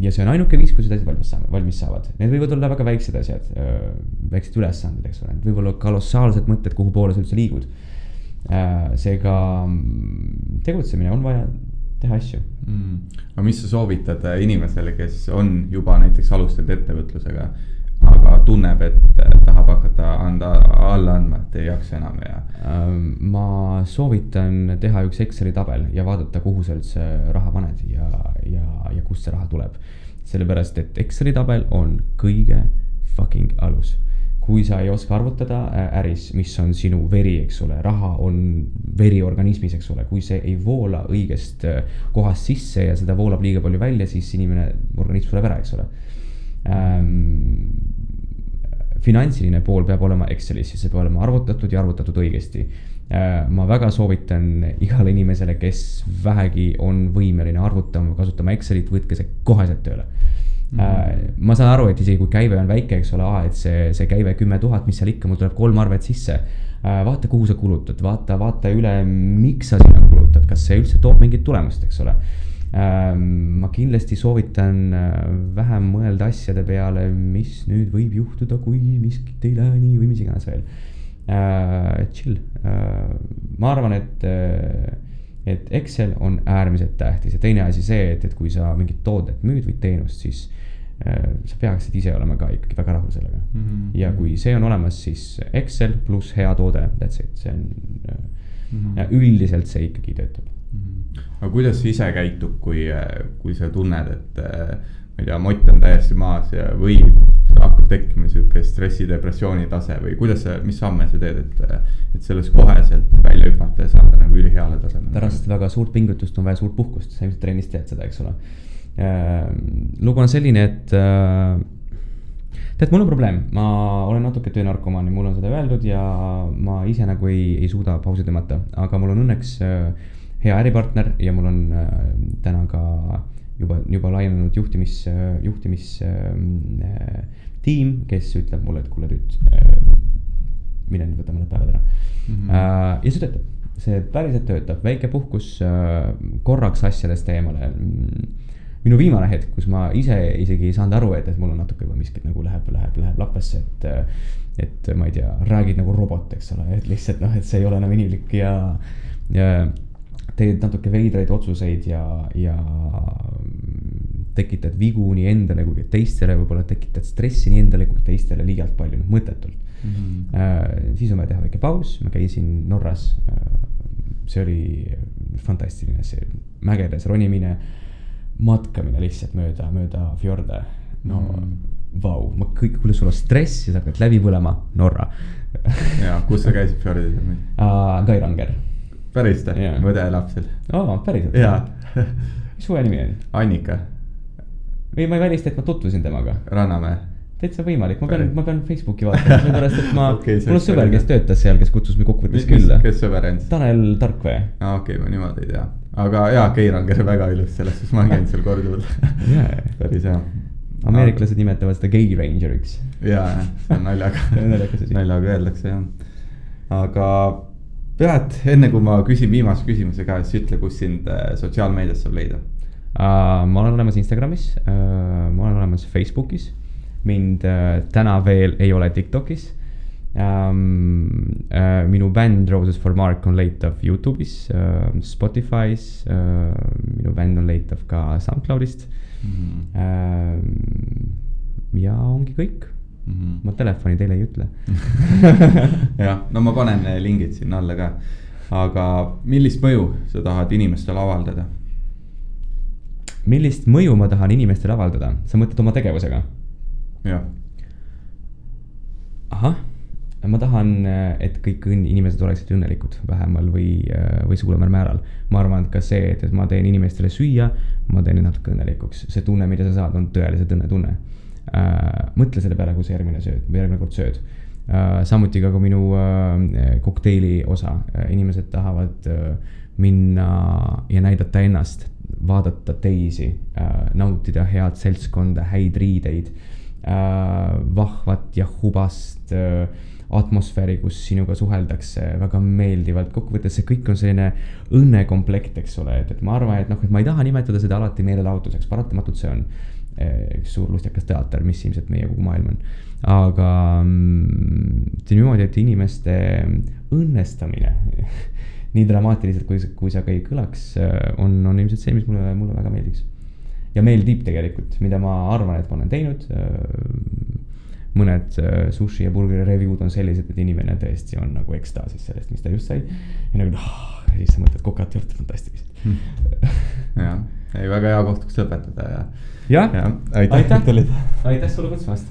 ja see on ainuke viis, kuidas asjad valmis saavad, valmis saavad, need võivad olla väga väiksed asjad, väiksed ülesanded, eks ole, need võivad olla kolossaalsed mõtted, kuhu poole sa üldse liigud. seega tegutsemine on vaja teha asju mm.. aga mis sa soovitad inimesele, kes on juba näiteks alustanud ettevõtlusega aga tunneb, et tahab hakata anda, alla andma, et ei jaksa enam ja. Ähm, ma soovitan teha üks Exceli tabel ja vaadata, kuhu sa üldse raha paned ja, ja, ja kust see raha tuleb. sellepärast, et Exceli tabel on kõige fucking alus kui sa ei oska arvutada äris, mis on sinu veri, eks ole, raha on veri organismis, eks ole, kui see ei voola õigest kohast sisse ja seda voolab liiga palju välja, siis inimene, organism sureb ära, eks ole. Ähm, finantsiline pool peab olema Excelis, see peab olema arvutatud ja arvutatud õigesti. Ma väga soovitan igale inimesele, kes vähegi on võimeline arvutama, kasutama Excelit, võtke see koheselt tööle mm. -hmm. ma saan aru, et isegi kui käive on väike, eks ole, et see, see käive kümme tuhat, mis seal ikka, mul tuleb kolm arvet sisse äh,. vaata, kuhu sa kulutad, vaata, vaata üle, miks sa sinna kulutad, kas see üldse toob mingit tulemust, eks ole Ähm, ma kindlasti soovitan äh, vähem mõelda asjade peale, mis nüüd võib juhtuda, kui miskit ei lähe nii või mis iganes veel. Äh, chill, äh, ma arvan, et, et Excel on äärmiselt tähtis ja teine asi see, et, et kui sa mingit toodet müüd või teenust, siis sa peaksid ise olema ka ikkagi väga rahul sellega mm. -hmm. ja kui see on olemas, siis Excel pluss hea toode, that's it, see on mm, -hmm. üldiselt see ikkagi töötab aga kuidas sa ise käitud, kui, kui sa tunned, et ma ei tea, mott on täiesti maas ja, või hakkab tekkima sihuke stressidepressiooni tase või kuidas sa, mis samme sa teed, et, et sellest koheselt välja hüpata ja saada nagu üliheale tasemele? pärast väga suurt pingutust on vaja suurt puhkust, sa ilmselt trennis tead seda, eks ole. lugu on selline, et tead, mul on probleem, ma olen natuke töönarkomaan ja mulle on seda öeldud ja ma ise nagu ei, ei suuda pausi tõmmata, aga mul on õnneks äh, hea äripartner ja mul on äh, täna ka juba, juba laienenud juhtimis, juhtimistiim, kes ütleb mulle, et kuule tüt, mine nüüd võta mõned päevad ära mm. -hmm. ja see töötab, see päriselt töötab, väike puhkus korraks asjadest eemale minu viimane hetk, kus ma ise isegi ei saanud aru, et, et mul on natuke juba miskit nagu läheb, läheb, läheb lappesse, et. et ma ei tea, räägid nagu robot, eks ole, et lihtsalt noh, et see ei ole enam inimlik ja, ja teed natuke veidraid otsuseid ja, ja tekitad vigu nii endale kui ka teistele, võib-olla tekitad stressi nii endale kui teistele liialt palju, noh mõttetult mm. -hmm. Äh, siis on vaja teha väike paus, ma käisin Norras äh,. see oli fantastiline, see mägedes ronimine matkamine lihtsalt mööda, mööda fjorde. no mm. vau, ma kõik, kuule sul on stress ja sa hakkad läbi põlema, Norra ja, kus sa käisid fjordidel uh,? Kairanger. Päris või yeah.? mu õde elab seal. aa, päriselt? jaa mis su nimi on? Annika. või ma ei välista, et ma tutvusin temaga. Rannamäe täitsa võimalik, ma pean, ma pean Facebooki vaatama, sellepärast et ma okay,, mul on sõber, kes töötas seal, kes kutsus mind kokkuvõttes külla. kes sõber on siis? Tanel Tarkvee. aa, okei okay,, ma niimoodi ei tea aga jaa, Keiranger on väga ilus, selles suhtes ma olen käinud seal korduvalt yeah. päris hea. ameeriklased nimetavad seda gay rangeriks. jaa, jah, see on naljaga naljaga öeldakse jah. aga Beat, enne kui ma küsin viimase küsimuse ka, siis ütle, kus sind äh, sotsiaalmeedias saab leida uh,? ma olen olemas Instagramis uh,, ma olen olemas Facebookis. mind uh, täna veel ei ole Tiktokis ähm, äh, minu bänd Roses for Mark on leitav Youtube'is äh,, Spotify's äh,, minu bänd on leitav ka SoundCloud'ist mm. -hmm. Äh, ja ongi kõik mm. -hmm. ma telefoni teile ei ütle jah, no ma panen lingid sinna alla ka. aga millist mõju sa tahad inimestele avaldada? millist mõju ma tahan inimestele avaldada, sa mõtled oma tegevusega? jah. ahah ma tahan, et kõik inimesed oleksid õnnelikud vähemal või, või suuremal määral. ma arvan, et ka see, et, et ma teen inimestele süüa, ma teen neid natuke õnnelikuks, see tunne, mida sa saad, on tõeliselt õnnetunne. Mõtle selle peale, kui sa järgmine sööd, järgmine kord sööd. Äh,. samuti ka, kui minu äh, kokteili osa. Äh,, inimesed tahavad äh, minna ja näidata ennast, vaadata teisi äh,, nautida head seltskonda, häid riideid äh,, vahvat ja hubast äh, atmosfääri, kus sinuga suheldakse väga meeldivalt, kokkuvõttes see kõik on selline õnnekomplekt, eks ole, et, et ma arvan, et noh, et ma ei taha nimetada seda alati meelelahutuseks, paratamatult see on üks suur lustakas teater, mis ilmselt meie kogu maailm on. aga mm, niimoodi, et inimeste õnnestamine nii dramaatiliselt, kui, kui see ka ei kõlaks, on, on ilmselt see, mis mulle, mulle väga meeldiks. ja meeldib tegelikult, mida ma arvan, et ma olen teinud mõned äh, sushi ja burgeri review'd on sellised, et inimene tõesti on nagu ekstaasis sellest, mis ta just sai. ja nagu oh, ja siis sa mõtled kokad juurde fantastilised hmm. jah, ei väga hea koht, kus õpetada ja jah ja, ja, aitäh, aitäh., et tulid. aitäh sulle kutsumast